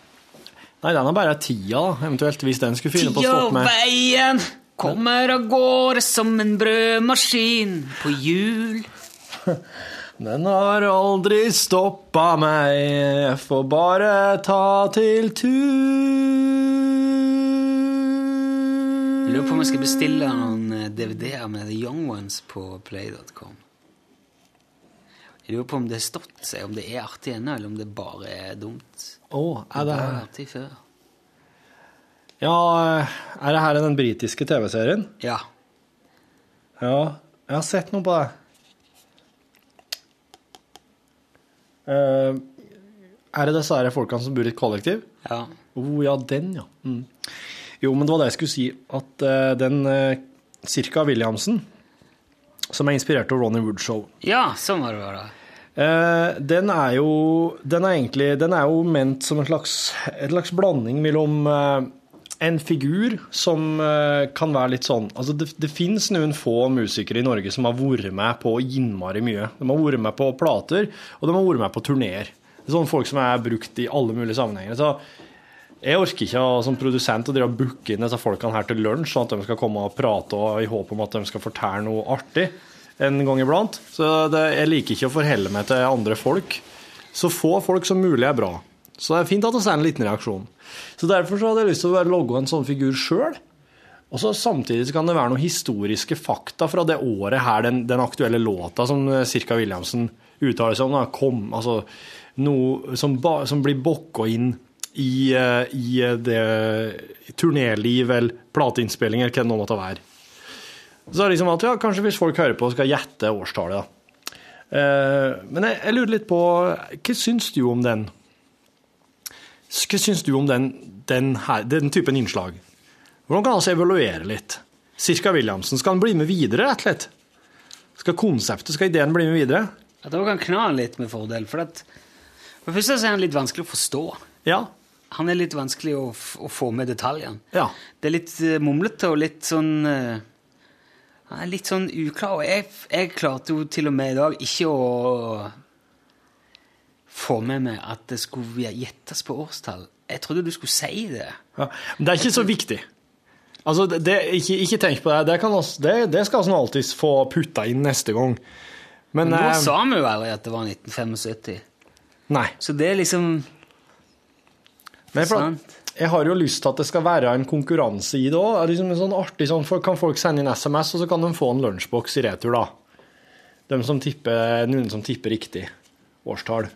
Nei, den er bare tida, da, eventuelt, hvis den skulle finne på å stoppe og Tida-veien kommer av gårde som en brødmaskin på hjul. Den har aldri stoppa meg, jeg får bare ta til tur. Jeg lurer på om jeg skal bestille noen eh, DVD-er med The Young Ones på play.com. Jeg lurer på om det har stått seg, om det er artig ennå, eller om det bare er dumt. Å, er det Det var artig før. Ja, er det her den britiske TV-serien? Ja. Ja, jeg har sett noe på det. Er det disse folkene som bor i et kollektiv? ja. Å ja, den, ja. Mm. Jo, men det var det jeg skulle si, at eh, den uh, Cirka Williamsen, som er inspirert av Ronny Wood Show, Ja, sånn var det bare. Uh, den er jo Den er egentlig Den er jo ment som en slags, en slags blanding mellom eh, en figur som eh, kan være litt sånn Altså, det, det fins noen få musikere i Norge som har vært med på innmari mye. De har vært med på plater, og de har vært med på turneer. Er Sånne folk som er brukt i alle mulige sammenhenger. Så jeg orker ikke som produsent å drive og booke inn disse folkene her til lunsj, sånn at de skal komme og prate og i håp om at de skal fortelle noe artig en gang iblant. Så det, jeg liker ikke å forholde meg til andre folk. Så få folk som mulig er bra. Så det er fint at det er en liten reaksjon. Så derfor så hadde jeg lyst til å logge en sånn figur sjøl. Og så Samtidig kan det være noen historiske fakta fra det året her den, den aktuelle låta som eh, Cirka Williamsen uttaler seg om, da, kom. Altså noe som, ba, som blir bokka inn i, eh, i eh, det turnéliv eller plateinnspilling eller hva det nå måtte være. Så er det liksom at ja, kanskje hvis folk hører på, skal gjette årstallet, da. Eh, men jeg, jeg lurer litt på Hva syns du om den? Hva syns du om den, den, her, den typen innslag? Hvordan kan vi evaluere litt? Cirka Williamsen, skal han bli med videre, rett og slett? Skal konseptet, skal ideen bli med videre? Det han kan kna litt med fordel. For, at, for det første er han litt vanskelig å forstå. Ja. Han er litt vanskelig å, å få med detaljene. Ja. Det er litt uh, mumlete og litt sånn uh, litt sånn uklar. Og jeg, jeg klarte jo til og med i dag ikke å få med meg at det skulle gjettes på årstall. Jeg trodde du skulle si det. ja. Men det er ikke så viktig. Altså, det, ikke, ikke tenk på det. Det, kan oss, det, det skal vi alltids få putta inn neste gang. Men, Men nå eh, sa vi jo aldri at det var 1975. Nei. Så det er liksom Nei, jeg har jo lyst til at det skal være en konkurranse i det òg. Liksom sånn artig sånn, Kan folk sende inn SMS, og så kan de få en lunsjboks i retur, da. De som tipper, noen som tipper riktig årstall.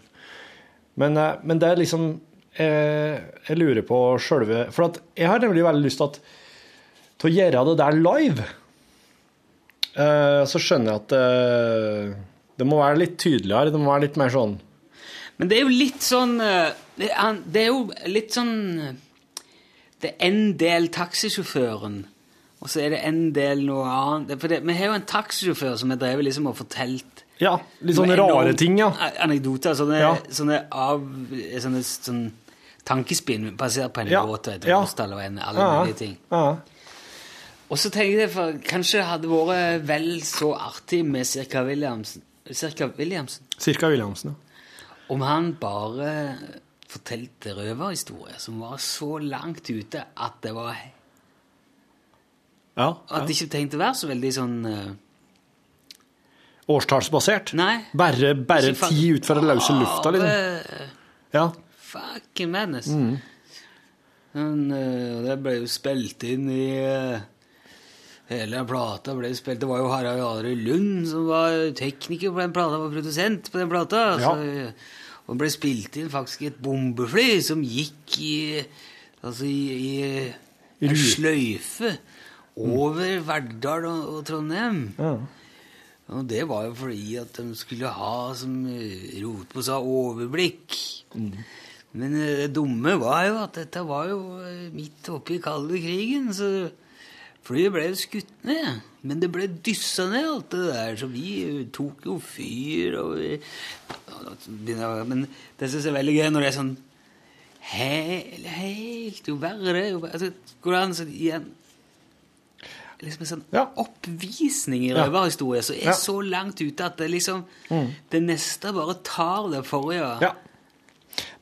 Men, eh, men det er liksom eh, Jeg lurer på sjølve For jeg har nemlig veldig lyst til at til å gjøre det der live. Eh, så skjønner jeg at eh, det må være litt tydeligere. Det må være litt mer sånn Men det er jo litt sånn Det er, det er jo litt sånn Det er en del taxisjåføren, og så er det en del noe annet. For det, vi har jo en taxisjåfør som har drevet liksom og fortalt Ja, litt sånne rare ting, ja. Anekdoter. Sånne, Ja. sånne, av, sånne sånn tankespinn basert på en Ja, og et årstall og en, alle Ja, mulige ting. ja. Og så tenker jeg for kanskje det hadde vært vel så artig med Cirka Williamsen, Cirka Williamsen Cirka Williamsen, ja. om han bare fortalte røverhistorier som var så langt ute at det var Ja, At det ikke trengte å være så veldig sånn eh, Årstallsbasert? Bare, bare ti ut fra den løse lufta, liksom? Ja. Fucking madness. Mm. Men, uh, det ble jo spilt inn i uh, Hele plata ble spilt Det var jo Harald Arild Lund som var tekniker på den plata, var produsent på den plata. Ja. Så, og det ble spilt inn faktisk i et bombefly som gikk i Altså i, i en sløyfe over Verdal og, og Trondheim. Ja. Og det var jo fordi at de skulle ha, som eh, Rotbo sa, overblikk. Men eh, det dumme var jo at dette var jo eh, midt oppe i kalde krigen, så Flyet ble jo skutt ned, men det ble dyssa ned alt det der, så vi eh, tok jo fyr og vi, Men det syns jeg er veldig gøy når det er sånn Helt, helt Jo verre, jo verre altså, Går det an å gi en liksom en sånn Ja. oppvisning i røverhistorie som er Ja. så langt ute at det liksom Det neste bare tar det forrige. Ja.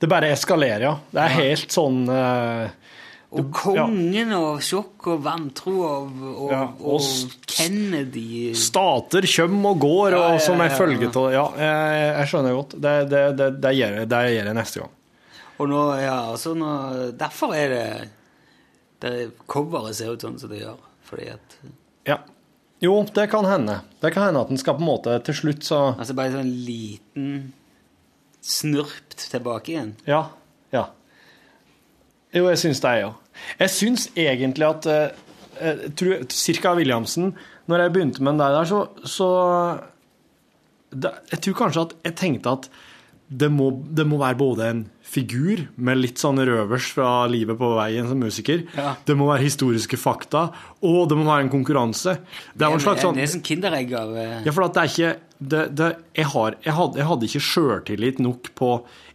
Det bare eskalerer, ja. Det er helt sånn eh, Og kongen og sjokk og vantro og, og, Ja, og, og Kennedy Stater kommer og går, Ja, og som er ja. følge av Ja, jeg, jeg skjønner godt. Det, det, det, det, gjør, jeg- det gjør jeg neste gang. Og nå, ja, altså nå, Derfor er det, det Coveret ser ut sånn som det gjør. Fordi at Ja. Jo, det kan hende. Det kan hende at den skal på en måte til slutt, så Altså bare sånn liten snurpt tilbake igjen. Ja. Ja. Jo, jeg syns det, jeg òg. Jeg syns egentlig at eh, tror, Cirka Williamsen Når jeg begynte med den der, så, så det, Jeg tror kanskje at jeg tenkte at det må, det må være både en figur med litt sånn røvers fra livet på veien som musiker. Ja. Det må være historiske fakta, og det må være en konkurranse. Det er jo en slags sånn Det er som Kinderegg av eh, ja, for at det er ikke det, det, jeg, har, jeg, hadde, jeg hadde ikke sjøltillit nok på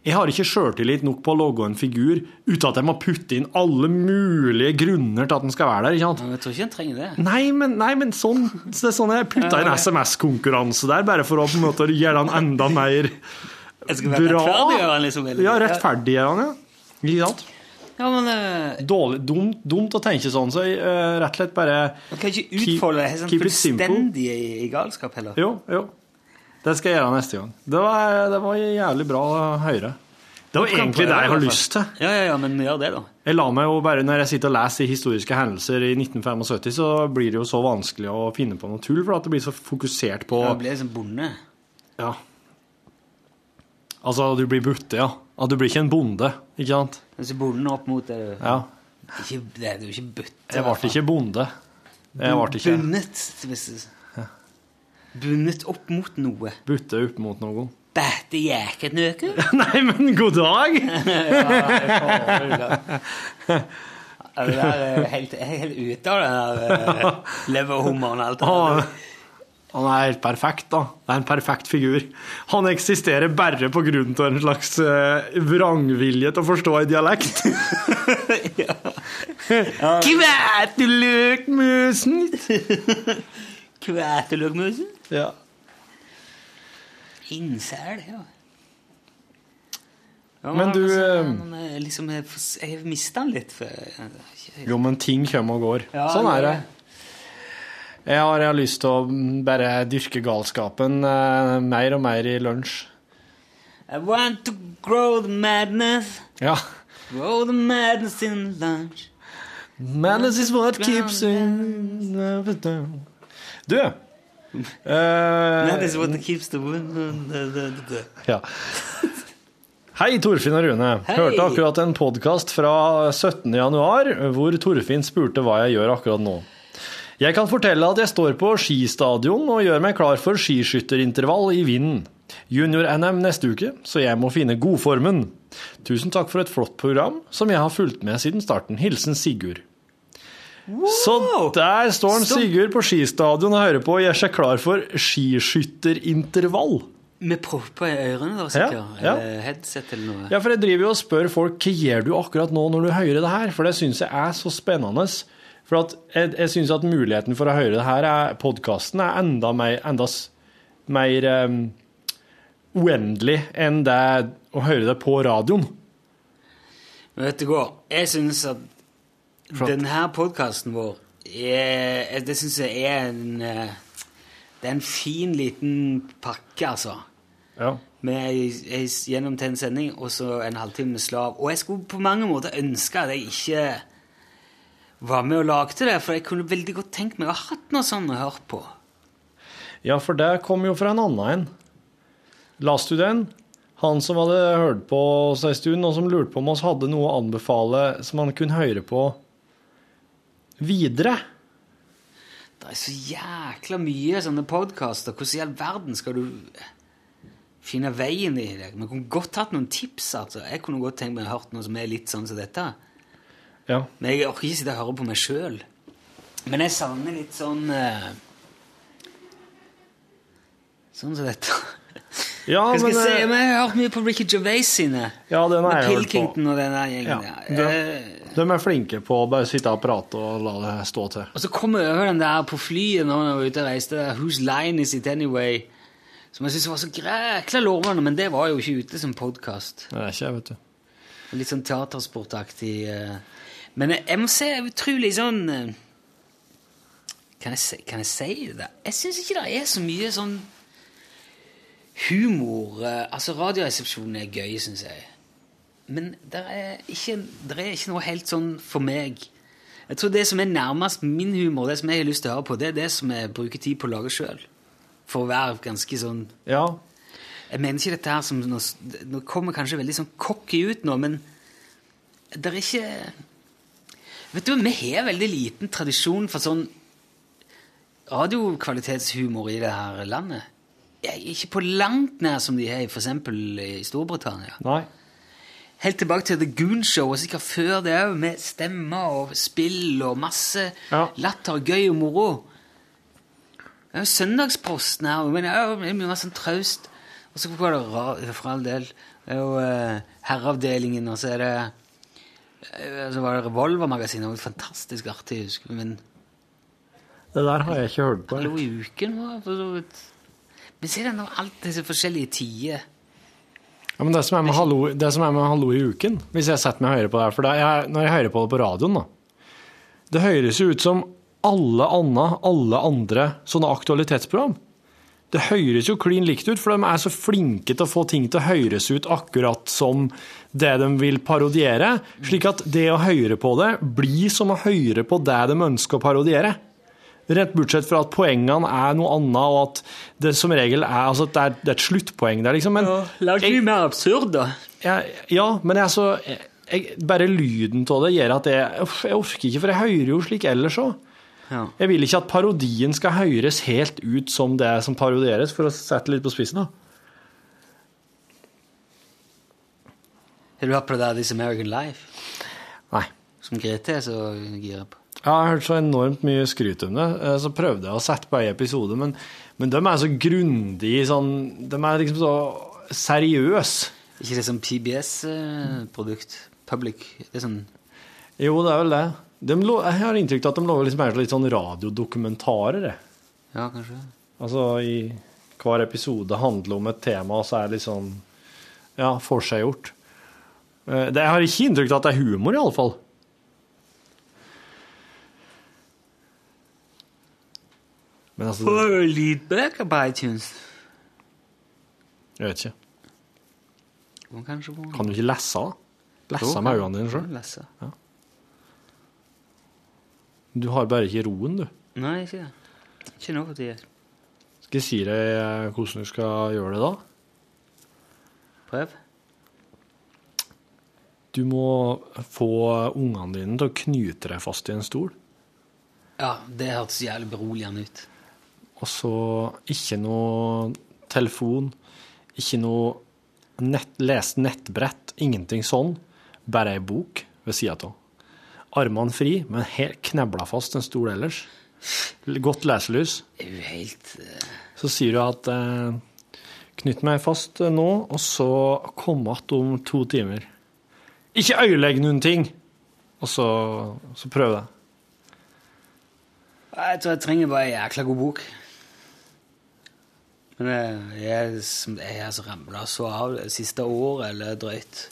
Jeg har ikke sjøltillit nok på å logge en figur uten at jeg må putte inn alle mulige grunner til at den skal være der. ikke sant? Jeg tror ikke en trenger det. Nei, men, nei, men sånn, er sånn jeg putta inn SMS-konkurranse der, bare for å på en måte gjøre den enda mer Jeg skal være bra. rettferdiggjøre liksom. eller? Ja, rettferdiggjør han, ja. Ikke sant? Ja, men uh, Dårlig, dumt, dumt å tenke sånn, så jeg uh, rett og slett bare Man kan ikke utfolde det sånn fullstendig i, i galskap heller. Jo, jo. Det skal jeg gjøre neste gang. Det var, det var jævlig bra å høre. Det var egentlig det jeg har lyst til. Ja, ja, ja, men gjør det, da. Jeg la meg jo bare, Når jeg sitter og leser historiske hendelser i 1975, så blir det jo så vanskelig å finne på noe tull, for at det blir så fokusert på Det blir liksom som bonde. Ja. Altså, du blir butte, ja. At du blir ikke en bonde, ikke sant? Altså bonden opp mot det Ja. ikke, Det er jo ikke butte. Jeg ble ikke bonde. Jeg ble ikke Bundet. Hvis du... Bundet opp mot noe. butte opp mot noe. jæket nøker? Nei, men god dag! Ja, det er helt, helt ute av den der uh, leverhummeren og alt det der. Han er helt perfekt, da. Det er en perfekt figur. Han eksisterer bare på grunn av en slags eh, vrangvilje til å forstå en dialekt. Kvæteløkmusen! Kvæteløkmusen? Ja. Innsel, ja. ja Men du, altså, eh, er liksom, Jeg jeg mista den litt. For, Jo, men ting kommer og går. Ja, sånn er det. Jeg har, jeg har lyst til å bare dyrke galskapen eh, mer og mer i lunsj. I want to grow the madness. Ja. Grow the madness in lunch. Madness is what keeps in Du Madness That is what keeps the women. Ja. Hei, Torfinn og Rune. Hei. Hørte akkurat en podkast fra 17. januar hvor Torfinn spurte hva jeg gjør akkurat nå. Jeg kan fortelle at jeg står på skistadion og gjør meg klar for skiskytterintervall i vinden. Junior-NM neste uke, så jeg må finne godformen. Tusen takk for et flott program som jeg har fulgt med siden starten. Hilsen Sigurd. Så der står han Sigurd på skistadion og hører på og gjør seg klar for skiskytterintervall. Med propper i ørene, da, sikkert? Ja, ja. Headset eller noe? Ja, for jeg driver jo og spør folk hva gjør du akkurat nå når du hører det her, for det syns jeg er så spennende. For at jeg, jeg syns at muligheten for å høre det her, er podkasten, er enda mer, enda mer um, uendelig enn det å høre det på radioen. Vet du hva? Jeg syns at denne podkasten vår er, Det syns jeg er en eh, Det er en fin, liten pakke, altså. Ja. Med ei, ei sending og så en halvtime med slav. Og jeg skulle på mange måter ønske at jeg ikke var med og lagde det, for jeg kunne veldig godt tenkt meg å ha hatt noe sånt å høre på. ja, for det kom jo fra en annen en. Leste du den? Han som hadde hørt på oss en stund, og som lurte på om oss hadde noe å anbefale som han kunne høre på videre. Det er så jækla mye sånne podkaster. Hvordan i all verden skal du finne veien i det? Vi kunne godt hatt noen tips. altså. Jeg kunne godt tenkt meg å hørt noe som er litt sånn som dette. Ja. Men jeg orker ikke sitte og høre på meg sjøl. Men jeg savner litt sånn uh, Sånn som dette. Ja, Hva skal men jeg si? eh, Men jeg har hørt mye på Ricky Gervais sine. Ja, den har Med. Pilkington og den der gjengen. Ja, der. de, Eh, de er flinke på å bare sitte og prate og la det stå til. Og så kom jeg over den der på flyet når jeg var ute og reiste. Whose line is it anyway? Som jeg syntes var så grækla lovende, men det var jo ikke ute som podkast. Er. Litt sånn teatersportaktig. eh. Men jeg, jeg jeg er utrolig sånn eh, Kan jeg si, kan jeg si det? Jeg syns ikke det er så mye sånn humor eh, Altså, Radioresepsjonen er gøy, syns jeg. Men det er, ikke, der er ikke noe helt sånn for meg. Jeg tror det som er nærmest min humor, det som jeg har lyst til å høre på, det er det som jeg bruker tid på å lage sjøl. For å være ganske sånn Ja, jeg mener ikke dette her som Nå, nå kommer kanskje veldig sånn cocky ut nå, men det er ikke Vet du, vi har veldig liten tradisjon for sånn radiokvalitetshumor i det her landet. Jeg er ikke på langt nær som de har i f.eks. i Storbritannia. nei. Helt tilbake til The Goon Show, og sikkert før det òg, med stemmer og spill og masse Ja. latter, gøy og moro. Det er jo Søndagsposten her, men det er jo mye sånn traust. Og så går det ra- for all del det er jo eh, Herreavdelingen, og så er det Så var det Revolvermagasinet, var fantastisk artig, husker jeg. Men Det der har jeg ikke hørt på. Hallo i uken var for så vidt Men se det nå, alt disse forskjellige tider. Ja, men det som, er med hallo, det som er med Hallo i uken, hvis jeg setter meg og hører på det her For er, når jeg hører på det på radioen, da Det høres jo ut som alle, anna, alle andre sånne aktualitetsprogram. Det høres jo klin likt ut, for de er så flinke til å få ting til å høres ut akkurat som det de vil parodiere, slik at det å høre på det blir som å høre på det de ønsker å parodiere. Rett bortsett fra at poengene er noe annet, og at det som regel er, altså, det er, det er et sluttpoeng der, liksom. Men Lag det mer absurd, da. jeg, ja, men jeg, så, jeg, bare lyden av det gjør at jeg, jeg orker ikke, for jeg hører jo slik ellers òg. Ja. Jeg vil ikke at parodien skal høres helt ut som det som parodieres, for å sette litt på spissen. da. Har du hørt på det der This American Life? Nei. Som Grete er så gira på. Jeg har hørt så enormt mye skryt om det, eh, så prøvde jeg å sette på ei episode, men, men de er så grundig sånn De er liksom så seriøse. ikke det som PBS-produkt? Public? Det er sånn Jo, det er vel det. De, lo- jeg har inntrykk av at de lager liksom litt sånn radiodokumentarer. Ja, kanskje. Altså i hver episode handler om et tema, og så er det litt sånn ja, forseggjort. Eh, det- Jeg har ikke inntrykk av at det er humor, i alle fall. Men altså, Får du lydbøker på iTunes? jeg vet ikke. Kan du ikke lese? Lese med øynene dine sjøl? Du har bare ikke roen, du. Nei, ikke det. Ikke nå for tida. Skal jeg si deg eh, hvordan du skal gjøre det, da? Prøv. Du må få ungene dine til å knyte deg fast i en stol. Ja, det hørtes jævlig beroligende ut. Og så ikke noe telefon, ikke noe nett, lest nettbrett, ingenting sånn. Bare ei bok ved sida av. Armene fri, men helt knebla fast en stol ellers. Godt leselys. Helt eh, Så sier du at eh, knytt meg fast eh, nå, og så kom igjen om to timer. Ikke øyelegg noen ting! Og så, så prøv det. Jeg tror jeg trenger bare en jækla god bok. Men jeg, jeg, jeg så ramla så av det siste året eller drøyt.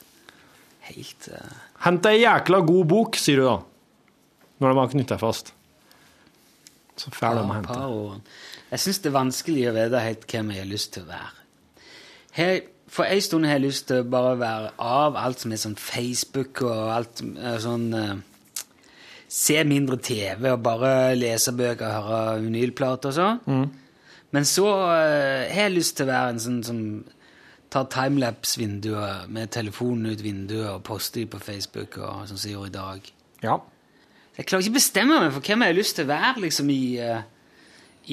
Helt uh, Hent ei jækla god bok, sier du da. Når de har knytta fast. Så fæl de å hente. Jeg syns det er vanskelig å vite helt hvem jeg har lyst til å være. Her, for en stund har jeg lyst til å bare være av alt som er sånn Facebook og alt eh, sånn uh, Se mindre TV og bare lese bøker og høre vinylplater og sånn. Men så uh, har jeg lyst til å være en sånn som tar timelapse-vinduet med telefonen ut vinduet og poster de på Facebook og sånn som jeg gjorde i dag. Ja. Jeg klarer ikke å bestemme meg for hvem jeg har lyst til å være liksom, i, eh,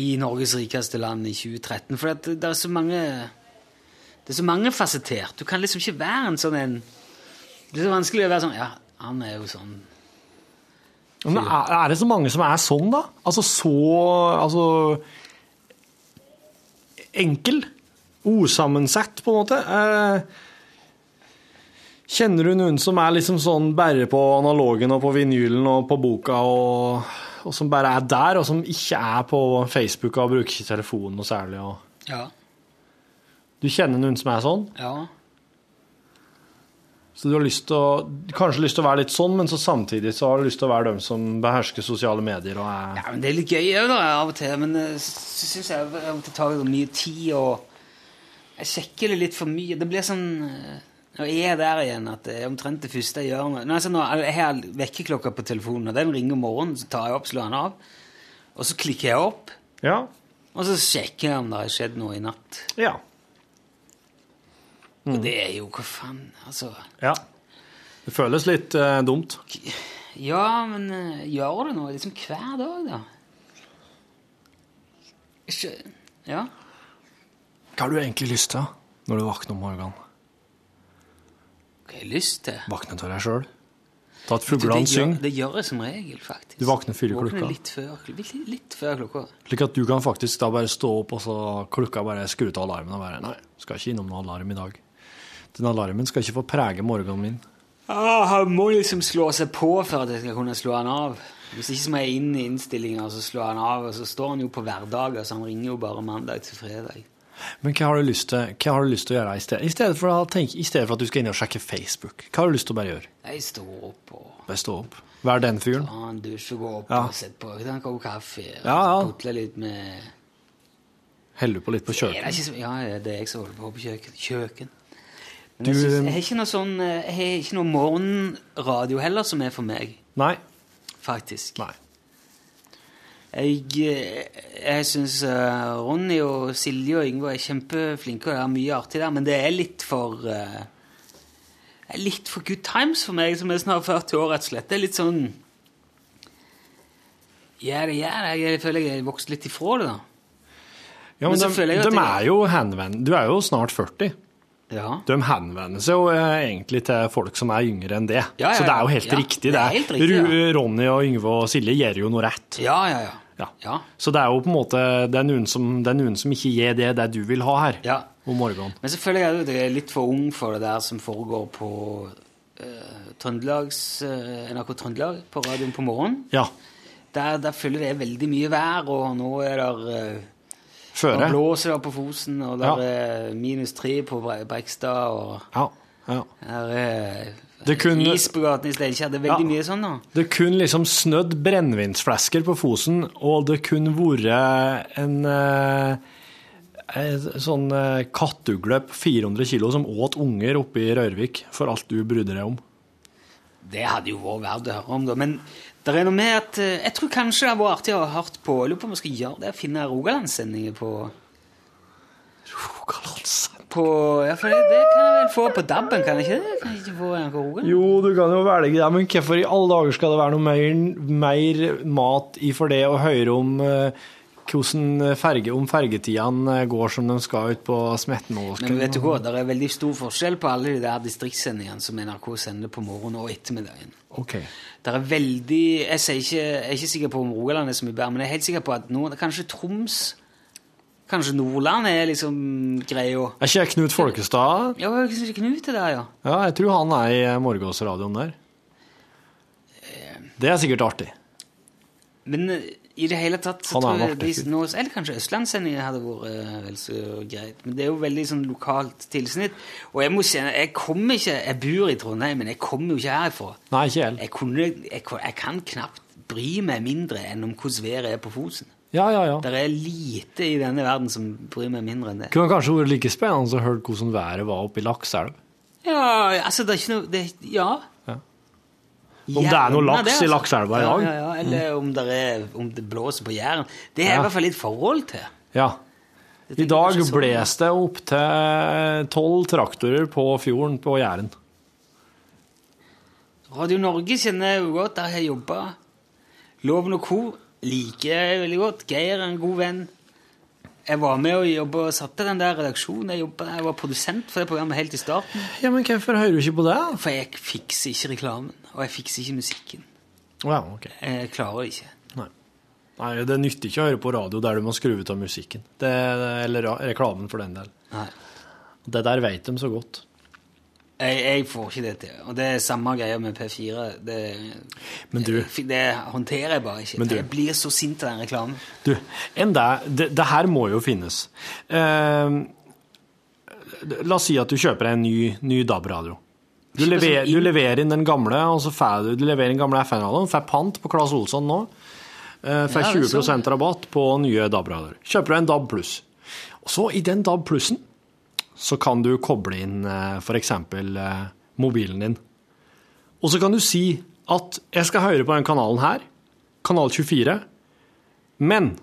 i Norges rikeste land i 2013. For det, det er så mange Det er så mange fasettert. Du kan liksom ikke være en sånn en Det er så vanskelig å være sånn Ja, han er jo sånn Men er, er det så mange som er sånn, da? Altså så Altså enkel? Usammensett, på en måte? Eh, kjenner du noen som er liksom sånn bare på analogen og på vinylen og på boka, og, og som bare er der, og som ikke er på Facebook og bruker ikke telefonen noe særlig? Og... Ja. Du kjenner noen som er sånn? ja. Så du har lyst til å, kanskje lyst til å være litt sånn, men så samtidig så har du lyst til å være dem som behersker sosiale medier og er Ja, men Det er litt gøy òg, av og til. Men eh, så syns jeg av og til tar det mye tid, og jeg sjekker det litt for mye. Det blir sånn eh, Når jeg er der igjen, at det er omtrent det første jeg gjør Når altså, Jeg har vekkerklokka på telefonen, og den ringer om morgenen, så tar jeg opp, slår den av, og så klikker jeg opp, Ja. og så sjekker jeg om det har skjedd noe i natt. Ja. Og det er jo Hva faen? Altså ja. Det føles litt eh, dumt. Ja, men uh, gjør det noe liksom hver dag, da? Ikke Ja? Hva har du egentlig lyst til når du våkner om morgenen? Hva har jeg lyst til? Våkne til deg sjøl? Ta et Det, fuglene synger, det gjør jeg som regel, faktisk. Du våkner fire klokka. Litt før, litt, litt før klokka. slik at du kan faktisk da bare stå opp, og så klokka bare skru av alarmen og bare Nei, skal ikke innom noen alarm i dag. Den alarmen skal ikke få prege morgenen min. Ah, han må liksom slå seg på for at jeg skal kunne slå han av. Hvis ikke så må jeg inn i innstillinga og så slå han av. Og så står han jo på hverdager, så han ringer jo bare mandag til fredag. Men hva har du lyst til, du lyst til å gjøre i stedet? I stedet, for å tenke, I stedet for at du skal inn og sjekke Facebook, hva har du lyst til å bare gjøre? Jeg står opp og Bare stå opp. Vær den fyren. Ta en dusj og går opp Ja. og setter på en kopp kaffe. og Ja, ja. Putle litt med Heller på litt på kjøkkenet. Ja, det er jeg som holder på på kjøkken. kjøkken. Men Du, jeg, synes, um, jeg har ikke noe sånn eh, Jeg har ikke noe morgenradio heller som er for meg, Nei. faktisk. Nei. Jeg, eh, jeg syns Ronny og Silje og Yngve er kjempeflinke, og det er mye artig der, men det er litt for uh, litt for good times for meg, som er snart 40 år, rett og slett. Det er litt sånn Ja, det gjør det. Jeg føler jeg har vokst litt ifra det, da. Ja, Men men de, de jeg- er jo henvendt Du er jo snart 40. Ja. De henvender seg jo eh, egentlig til folk som er yngre enn det. Ja, ja, Så det er jo helt riktig. det Det er er helt riktig, ja. Ronny og Yngve og Silje gjør jo noe rett. Ja, ja, ja. Ja. Ja. Så det er jo på en måte Det er noen som, er noen som ikke gir det det du vil ha her ja. om morgenen. Men selvfølgelig er du litt for ung for det der som foregår på eh, Trøndelags, eh, NRK Trøndelag, på radioen på morgenen. Ja. Der, der følger det veldig mye vær, og nå er det uh, Føre. blåser det på Fosen, og det Ja. er minus tre på Bre- Brekstad, og Ja. ja. Der er Det kunne- is på gaten i Steinkjer. Det er veldig Ja. mye sånn da. Det kunne liksom snødd brennevinsflasker på Fosen, og det kunne vært en eh, sånn eh, kattugle på 400 kilo som åt unger oppe i Rørvik, for alt du brydde deg om. Det hadde jo vært verdt å høre om, da. Men det er noe med at eh, Jeg tror kanskje det hadde vært artig å ha hørt på Jeg lurer på om vi skal gjøre det, finne Rogalandssendinger på på, ja, for det, det kan jeg vel få på DAB-en, kan jeg ikke det? Kan jeg ikke få NRK Rogaland? Jo, du kan jo velge det, men hvorfor i alle dager skal det være noe mer, mer mat i for det å høre om uh, hvordan ferge, om fergetidene går som de skal ut på Smettenåsken? Men vet du hva, det er veldig stor forskjell på alle de der distriktssendingene som NRK sender på morgenen og ettermiddagen. Ok. Det er veldig Jeg, sier ikke, jeg er ikke sikker på om Rogaland er så mye bedre, men jeg er helt sikker på at nå, kanskje Troms Kanskje Nordland er liksom greia. Er ikke Knut Folkestad? Ja, kanskje Knut er der, ja. Ja, jeg tror han er i morgensradioen der. Det er sikkert artig. Men eh, i det hele tatt så tror jeg de, nå, Eller kanskje Østlandssendingen hadde vært eh, vel så greit. Men det er jo veldig sånn lokalt tilsnitt. Og jeg må kjenne, jeg kommer ikke Jeg bor i Trondheim, men jeg kommer jo ikke herfra. Nei, ikke helt. Jeg, kunne, jeg, jeg kan knapt bry meg mindre enn om hvordan været er på Fosen. Ja, ja, ja. Det er lite i denne verden som bryr meg mindre enn det. Kunne kanskje vært like spennende å høre hvordan været var oppe i Lakselv. Ja, altså, det er ikke noe det, Ja. Ja. Om det er noe laks det, i altså. lakseelva i dag. Ja, ja, ja. eller om, det er, om det blåser på Jæren. Det er Ja. i hvert fall litt forhold til. Ja. I dag sånn- bles det opp til tolv traktorer på fjorden på Jæren. Radio Norge kjenner jeg jo godt, der har jeg jobba. Loven og Co. liker jeg veldig godt. Geir er en god venn. Jeg var med og jobba og satte den der redaksjonen. Jeg, jobbet, jeg var produsent for det programmet helt i starten. Ja, men hvorfor hører du ikke på det? For jeg fikser ikke reklamen, og jeg fikser ikke musikken. Wow, ok. Jeg klarer ikke. Nei, det nytter ikke å høre på radio der du må skru ut av musikken. Det, eller reklamen, for den del. Nei. Det der vet de så godt. Jeg, jeg får ikke det til. Og det er samme greia med P4. Det, Men du- det, håndterer jeg bare ikke. Du- Jeg blir så sint av den reklamen. Du, enn det, det, her må jo finnes. Uh, la oss si at du kjøper en ny, ny DAB-radio. Du, lever, sånn du leverer inn den gamle, og så får du, du leverer inn gamle FN-radioen, får pant på Claes Olsson nå. Uh, får Ja, er 20 så- rabatt på nye DAB-radioer. Kjøper du en DAB pluss. Og så i den DAB plussen så kan du koble inn eh, f.eks. Eh, mobilen din. Og så kan du si at jeg skal høre på den kanalen her, kanal 24, men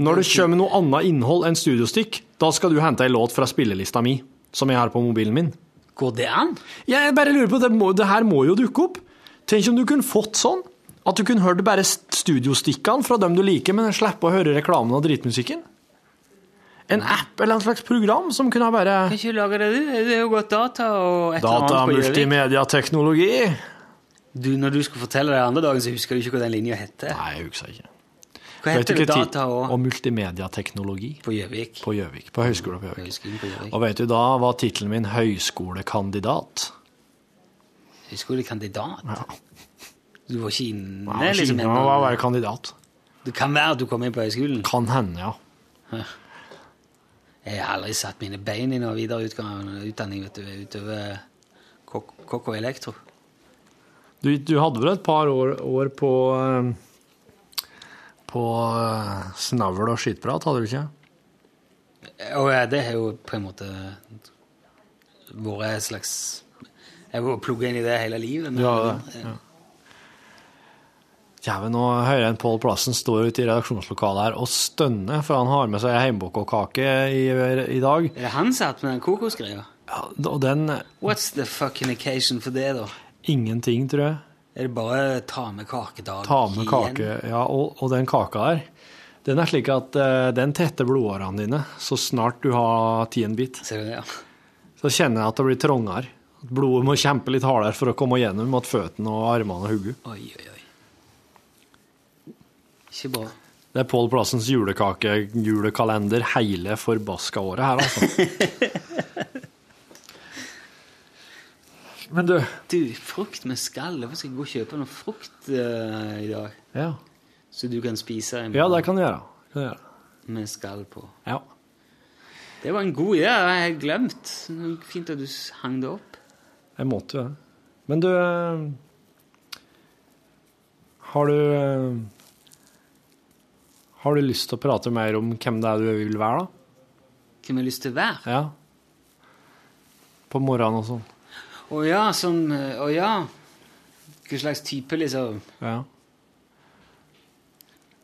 når det kommer noe annet innhold enn Studiostikk, da skal du hente ei låt fra spillelista mi, som jeg har på mobilen min. Går det an? Jeg bare lurer på, det, må, det her må jo dukke opp. Tenk om du kunne fått sånn, at du kunne hørt bare studiostikkene fra dem du liker, men slippe å høre reklamen og dritmusikken. En app eller en slags program som kunne ha bare Kan ikke lage det, du? Det er jo godt data og et eller Data, annet på multimediateknologi. Du, Når du skulle fortelle det andre dagen, så husker du ikke hva den linja heter. Nei, jeg husker ikke. Hva heter det? Data og og multimediateknologi På Gjøvik. på Gjøvik. På Høgskolen på Gjøvik. Og vet du, da var tittelen min høyskolekandidat. Høyskolekandidat? Ja. Du var ikke inne Nei, liksom jeg ennå? var bare kandidat. Det kan være at du kom inn på høyskolen? Kan hende, ja. Jeg har aldri satt mine bein i noen videre utdanning vet du, utover kokk og elektro. Du, du hadde vel et par år, år på eh, på eh, snavl og skittprat, hadde du ikke? Og ja, det har jo på en måte vært et slags Jeg har plugga inn i det hele livet. men- Ja, det, ja. Jæven, nå hører jeg en Pål Plassen stå ute i redaksjonslokalet her og stønner, for han har med seg heimbåkåkake i, i dag. Er det han hatt med den kokosgreia? Ja, og den What's the fucking occasion for det, da? Ingenting, tror jeg. Er det bare ta med kakedag Ta med igjen? kake, ja, og, og den kaka der, den er slik at uh, den tetter blodårene dine så snart du har tatt en bit. Ser du det, ja? Så kjenner jeg at det blir trangere. Blodet må kjempe litt hardere for å komme gjennom mot føttene og armene og hodet. Ikke bra. Det er Pål Plassens julekake, julekalender, hele forbaska året her, altså. Men du Du, frukt med skall. Hvorfor skal jeg gå og kjøpe noe frukt uh, i dag? Ja, Så du kan spise en ja det kan du gjøre. Kan du gjøre. med skall på. Ja. Det var en god idé. Jeg har glemt. Fint at du hang det opp. Jeg måtte jo det. Men du eh, Har du eh, Har du lyst til å prate mer om hvem det er du vil være, da? Hvem jeg har lyst til å være? Ja. På morgenen og sånn. Å ja, sånn eh, Å ja. Hva slags type, liksom? Ja.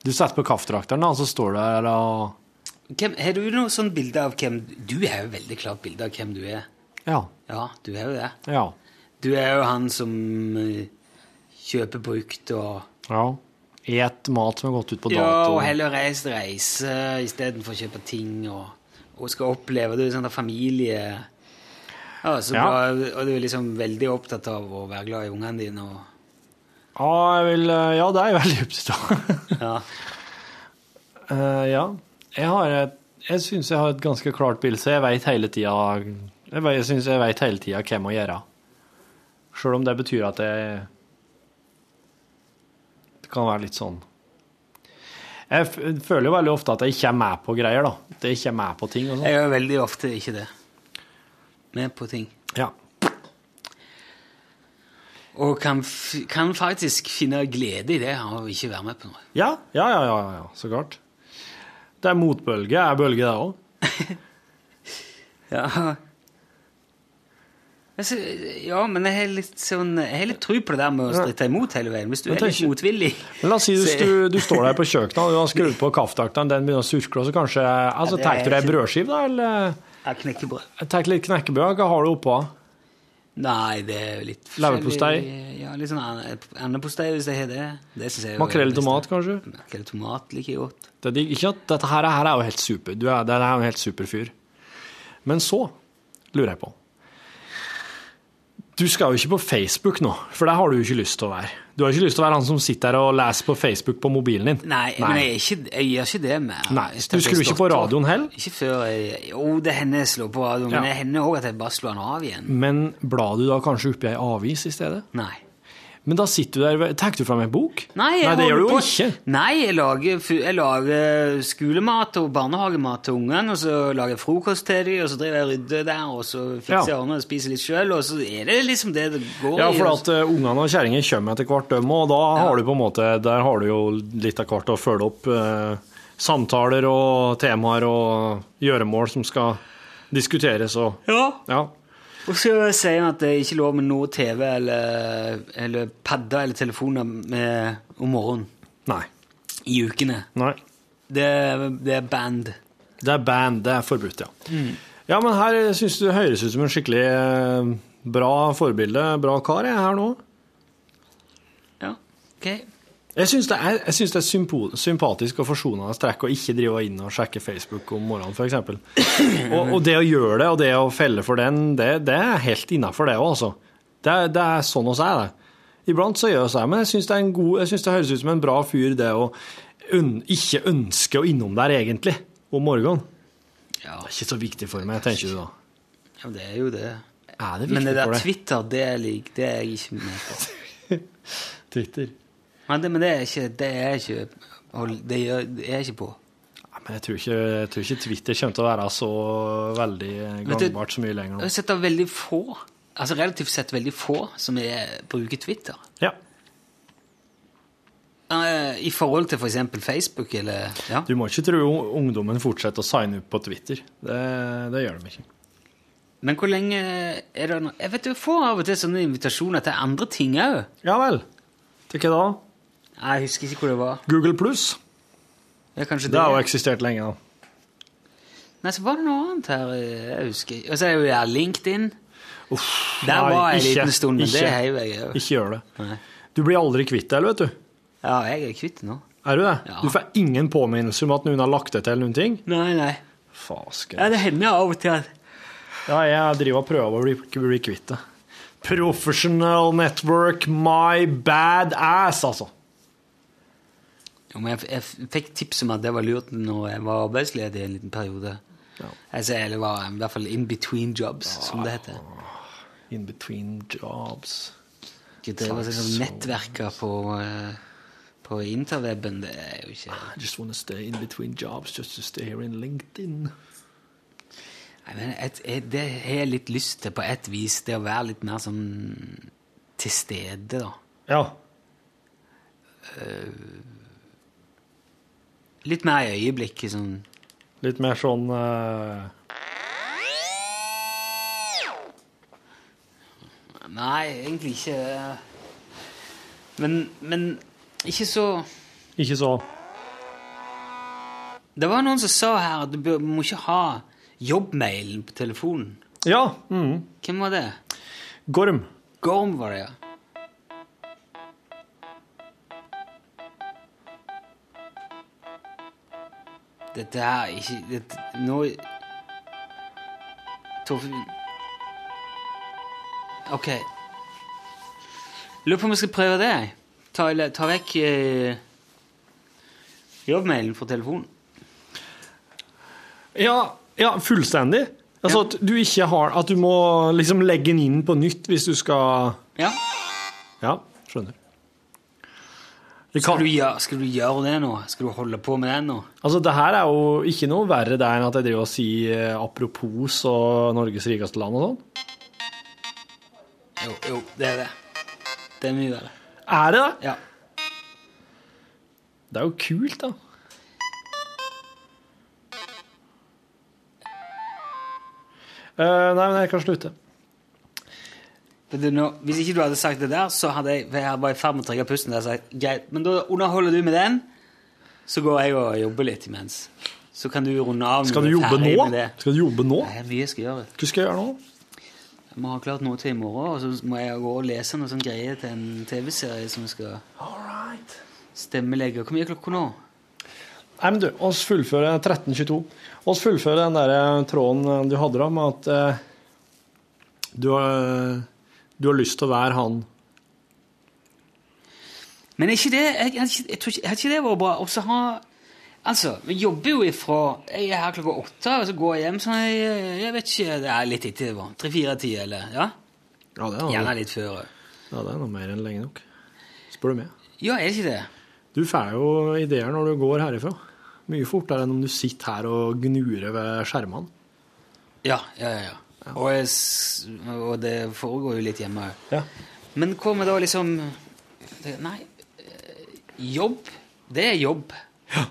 Du setter på kaffetrakteren, da, og så står du der og Hvem, har du noe sånn bilde av hvem Du har jo veldig klart bilde av hvem du er. Ja. Ja, du har jo det. Ja. Du er jo han som eh, kjøper brukt og ja. Et mat som har gått ut på dato. Ja, og heller reise reise istedenfor å kjøpe ting og, og skal oppleve det er sånn der familie ja, så Ja. Bra, Og du er liksom veldig opptatt av å være glad i ungene dine og Ja, vil, ja, det er jeg veldig opptatt av. Ja. Uh, ja. Jeg, har et, jeg syns jeg har et ganske klart bilde, så jeg veit hele tida Jeg, jeg syns jeg veit hele tida hva jeg må gjøre. Sjøl om det betyr at jeg Det kan være litt sånn Jeg føler jo veldig ofte at jeg ikke er med på greier, da. At jeg ikke er med på ting og sånn. Jeg er veldig ofte ikke det. Med på ting. Ja. Og kan, kan faktisk finne glede i det av å ikke være med på noe. Ja, ja, ja, ja, ja, så klart. Det er motbølge. Er bølge, det òg? Ja. Altså, ja, men jeg har litt sånn Jeg har litt tro på det der med å stritte imot hele veien. Hvis du Men er litt motvillig Men la oss si hvis du, du står der på kjøkkenet, og du har skrudd på kaffetrakteren, den begynner å surkle, og så kanskje Altså, Ja, tar du deg ei brødskive, da, eller Jeg knekkebrød. tar litt knekkebrød? Hva har du oppå? Nei, det er litt Leverpostei? Ja, litt sånn ande- andepostei, hvis jeg har det. det Makrell i tomat, kanskje? Makrell i tomat liker jeg godt. Det er. Ikke at dette her, her er jo helt super. Du er, det er jo en helt super fyr. Men så lurer jeg på Du skal jo ikke på Facebook nå, for der har du jo ikke lyst til å være. Du har ikke lyst til å være han som sitter her og leser på Facebook på mobilen din. Nei, men jeg, ikke, jeg gjør ikke det mer. Nei, du skulle ikke på radioen heller? Ikke før jeg Jo, det hender jeg slår på radioen, Ja. men det hender òg at jeg bare slår den av igjen. Men blar du da kanskje oppi ei avis i stedet? Nei. Men da sitter du der Tar du fram en bok? Nei, jeg det gjør du jo ikke. Nei, jeg lager, jeg lager skolemat og barnehagemat til ungene, og så lager jeg frokost til dem, og så driver jeg og rydder der, og så fikser Ja. jeg ordner og spiser litt sjøl, og så er det liksom det det går i. Ja, for og at uh, ungene og kjerringa kommer etter hvert, dem, og da har du på en måte Der har du jo litt av hvert å følge opp uh, samtaler og temaer og gjøremål som skal diskuteres og Ja. Ja. Og så sier han at det er ikke lov med noe TV eller, eller padder eller telefoner med, om morgenen Nei. i ukene. Nei. Det, det er band. Det er band, det er forbudt, ja. Ja, men her syns du høres ut som en skikkelig eh, bra forbilde, bra kar, jeg, her nå. Ja, ok. Jeg syns det er, synes det er sympo- sympatisk og forsonende trekk å ikke drive inn og sjekke Facebook om morgenen, f.eks. Og, og det å gjøre det, og det å felle for den, det, det er helt innafor, det òg, altså. Det, det er sånn oss er, det. Iblant så gjør vi det, men jeg syns det, god- jeg synes det høres ut som en bra fyr, det å un, ikke ønske å innom der, egentlig, om morgenen. Ja, Det er ikke så viktig for meg, tenker du da. ja, det er jo det. Er det Men det der? Twitter, er, det er jeg ikke med på. Twitter. Men det, men det er ikke Det er ikke Det er jeg ikke på. Ja, Men jeg tror, ikke, jeg tror ikke Twitter kommer til å være så veldig du- gangbart så mye lenger Jeg nå. har sett av veldig få, altså relativt sett veldig få, som er, bruker Twitter. Ja. I forhold til f.eks. Facebook eller Ja. Du må ikke tro ungdommen fortsetter å signe opp på Twitter. Det, det gjør de ikke. Men hvor lenge er det nå Jeg vet du, får av og til sånne invitasjoner til andre ting òg. Ja vel. Til hva da? Jeg husker ikke hvor det var. Google pluss. Det, det, Det har jo eksistert lenge, da. Nei, så var det noe annet her. eh, Jeg husker. Og så er det jo der LinkedIn. Uff, Der nei, var jeg en liten stund, men det ikke- heiv jeg òg. Ikke gjør det. Nei. Du blir aldri kvitt det, vet du. Ja, jeg er kvitt det nå. Er du det? Ja. Du får ingen påminnelse om at noen har lagt det til noen ting? Nei, nei. Faske. Ja, det hender av og til Ja, jeg driver og prøver å bli, bli kvitt det. Professional network, my bad ass, altså. Jo, men jeg, jeg fikk tips om at det var lurt når jeg var arbeidsledig en liten periode. Ja. Altså, eller var i hvert fall in between jobs, som det heter. In between jobs. Det var sånn nettverker på, eh, på interweben, det er jo ikke I just wanna stay in between jobs just to stay here in LinkedIn. Nei, men et, et, Det har jeg litt lyst til på et vis, det å være litt mer sånn til stede, da. Ja. Litt mer i øyeblikket, sånn Litt mer sånn uh... Nei, egentlig ikke. Men, men ikke så Ikke så Det var noen som sa her at du må ikke ha jobbmailen på telefonen. Ja. Mm. Hvem var det? Gorm. Gorm var det, ja. Dette her er ikke dette, Nå Torfinn OK. Lurer på om jeg skal prøve det. Ta, ta vekk eh, jobbmailen fra telefonen. Ja, ja fullstendig. Altså Ja. at du ikke har At du må liksom legge den inn på nytt hvis du skal Ja. Ja, skjønner. Skal du, gjøre, skal du gjøre det nå? Skal du holde på med det nå? altså, det her er jo ikke noe verre der enn at jeg driver og sier eh, apropos og Norges rikeste land og sånn. Jo, jo, det er det. Det er mye verre. Er det det? Ja. Det er jo kult, da. Uh, nei, men jeg kan slutte. Nå, hvis ikke du hadde sagt det der, så hadde jeg, jeg var i ferd med å trekke pusten. Der, så jeg, greit, men da underholder du med den, så går jeg og jobber litt imens. Så kan du runde av. Skal du jobbe nå? Skal du jobbe nå? Er mye skal gjøre. Hva skal jeg gjøre nå? Jeg må ha klart noe til i morgen, og så må jeg gå og lese noe sånn greie til en TV-serie som skal skal stemmelegge. Hvor mye er klokka nå? Nei, men du, oss fullfører 1322. Oss fullfører den der eh, tråden eh, du hadde da, med at eh, du, eh, Du har lyst til å være han. Men er ikke det, jeg, jeg, tror ikke, ikke det vært bra også ha Altså, vi jobber jo ifra Jeg er her klokka åtte, og så går jeg hjem sånn jeg, jeg vet ikke, Det er litt etter Tre-fire-ti, eller Ja? Ja, det er, Gjerne litt før. ja, det er noe mer enn lenge nok. Spør du meg. Ja, er det ikke det? Du får jo ideer når du går herifra. Mye fortere enn om du sitter her og gnurer ved skjermene. Ja, ja, ja. Og, jeg, og det foregår jo litt hjemme òg. Ja. Men hva med da liksom Nei, eh, jobb, det er jobb. Ja.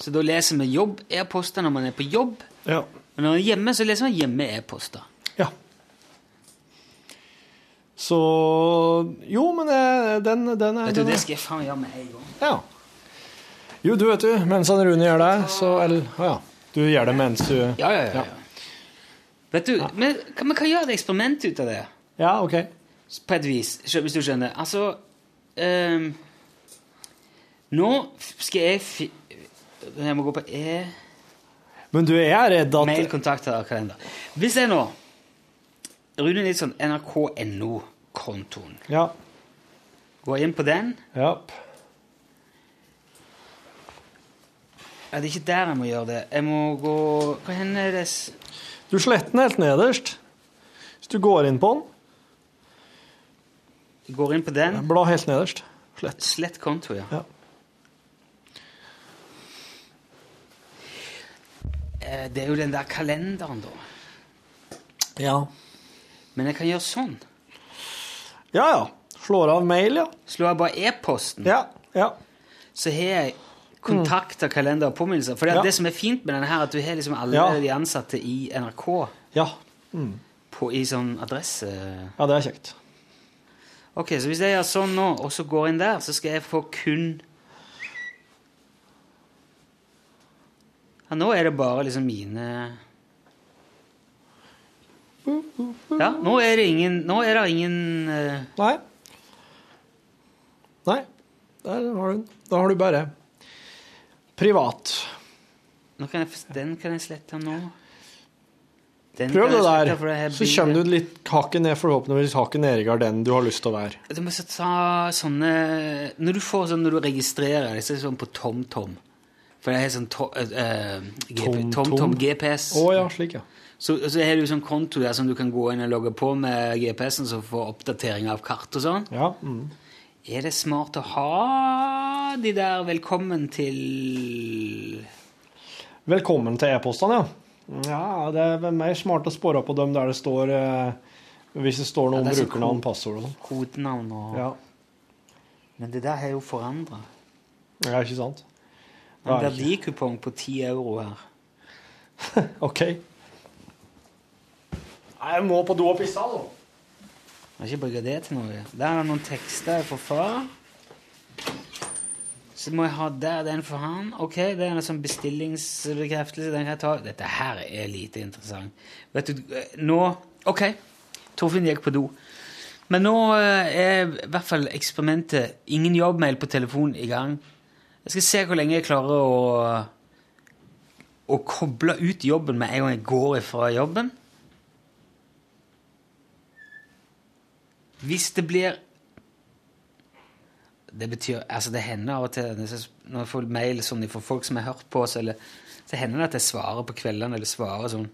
Så da leser vi jobb-e-poster når man er på jobb. Ja. Men når man er hjemme, så leser man hjemme-e-poster. ja. Så Jo, men den, den er Vet du, den Det skal jeg faen gjøre med en gang. Ja. Jo, du vet du, mens han Rune gjør det, så Eller, ja. Du gjør det mens du Ja, ja, ja. ja. Vet du, vi kan, men kan gjøre et eksperiment ut av det. Ja, OK. På et vis, hvis du skjønner. Altså um, Nå skal jeg fi... Jeg må gå på e... Men du er redd at Mail, kontakt og kalender. Hvis jeg nå Rune Nilsson, nrk.no-kontoen. Ja. Gå inn på den. Ja. Er det ikke der jeg må gjøre det? Jeg må gå Hva hender er det Du sletter den helt nederst. Hvis du går inn på den, Går inn på den. bla helt nederst. Slett. Slett konto, ja. Ja. Eh, Det er jo den der kalenderen, da. Ja. Men jeg kan gjøre sånn. Ja, ja. Slår av mail, ja. Slår jeg bare e-posten, Ja. Ja. så har jeg kontakter, kalender og påminnelser. For det, Ja. det som er fint med denne her, at du har liksom alle Ja. de ansatte i NRK Ja. på, i sånn adresse. Ja, det er kjekt. Ok, så hvis jeg gjør sånn nå, og så går inn der, så skal jeg få kun Ja, nå er det bare liksom mine Ja, nå er det ingen Nå er det ingen uh... Nei. Nei. Der har du den. Da har du bare privat. kan jeg, Den kan jeg slette nå. Den Prøv det der, det så kommer du litt hakket ned, forhåpentligvis hakket ned i gardinen du har lyst til å være. Du må ta sånne Når du får sånn, når du registrerer det, så er det sånn på TomTom. For det er sånn uh, GP, Tom, TomTom Tom. GPS. Å ja, slik, ja. Så, så har du sånn konto der som du kan gå inn og logge på med GPS-en, så får oppdatering av kart og sånn. Ja, mm. Er det smart å ha de der 'velkommen til' Velkommen til e-postene, ja. Ja, det er mer smart å spore på dem der det står eh, Hvis det står noe om Ja, er brukernavn, passord og sånn. kodenavn og Ja. Men det der har jo forandra. ja, ikke sant? En Det ikke- verdikupong på 10 euro her. OK. Jeg må på do og pisse, altså. Har ikke bruke det til noe. Der er det noen tekster jeg fra far. Så må jeg ha der den for han. Ok, det er en sånn bestillingsbekreftelse. Den kan jeg ta. Dette her er lite interessant. Vet du, nå Ok, Torfinn gikk på do. Men nå eh, er i hvert fall eksperimentet ingen jobbmail på telefon i gang. Jeg skal se hvor lenge jeg klarer å, å koble ut jobben med en gang jeg går ifra jobben. Hvis det blir Det betyr Altså, det hender av og til når jeg får mail sånn fra folk som har hørt på oss, eller så hender det at jeg svarer på kveldene, eller svarer sånn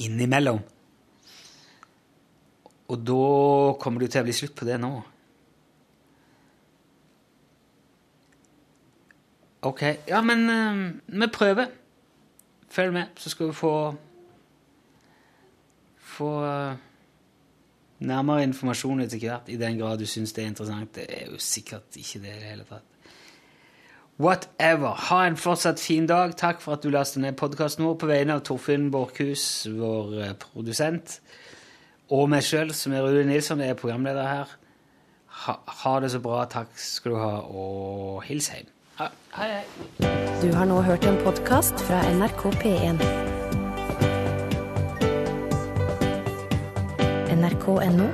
innimellom. Og da kommer det jo til å bli slutt på det nå. Ok. Ja, men eh, vi prøver. Følg med, så skal vi få Få eh, nærmere informasjon etter hvert, i den grad du syns det er interessant. Det er jo sikkert ikke det i det hele tatt. Whatever. Ha en fortsatt fin dag. Takk for at du lastet ned podkasten vår på vegne av Torfinn Borchhus, vår eh, produsent, og meg sjøl, som er Rune Nilsson, jeg er programleder her. Ha, ha det så bra. Takk skal du ha, og hils hjem. Ha, hei, hei. Du har nå hørt en podkast fra NRK P1. nrk.no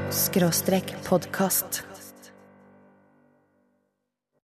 podkast.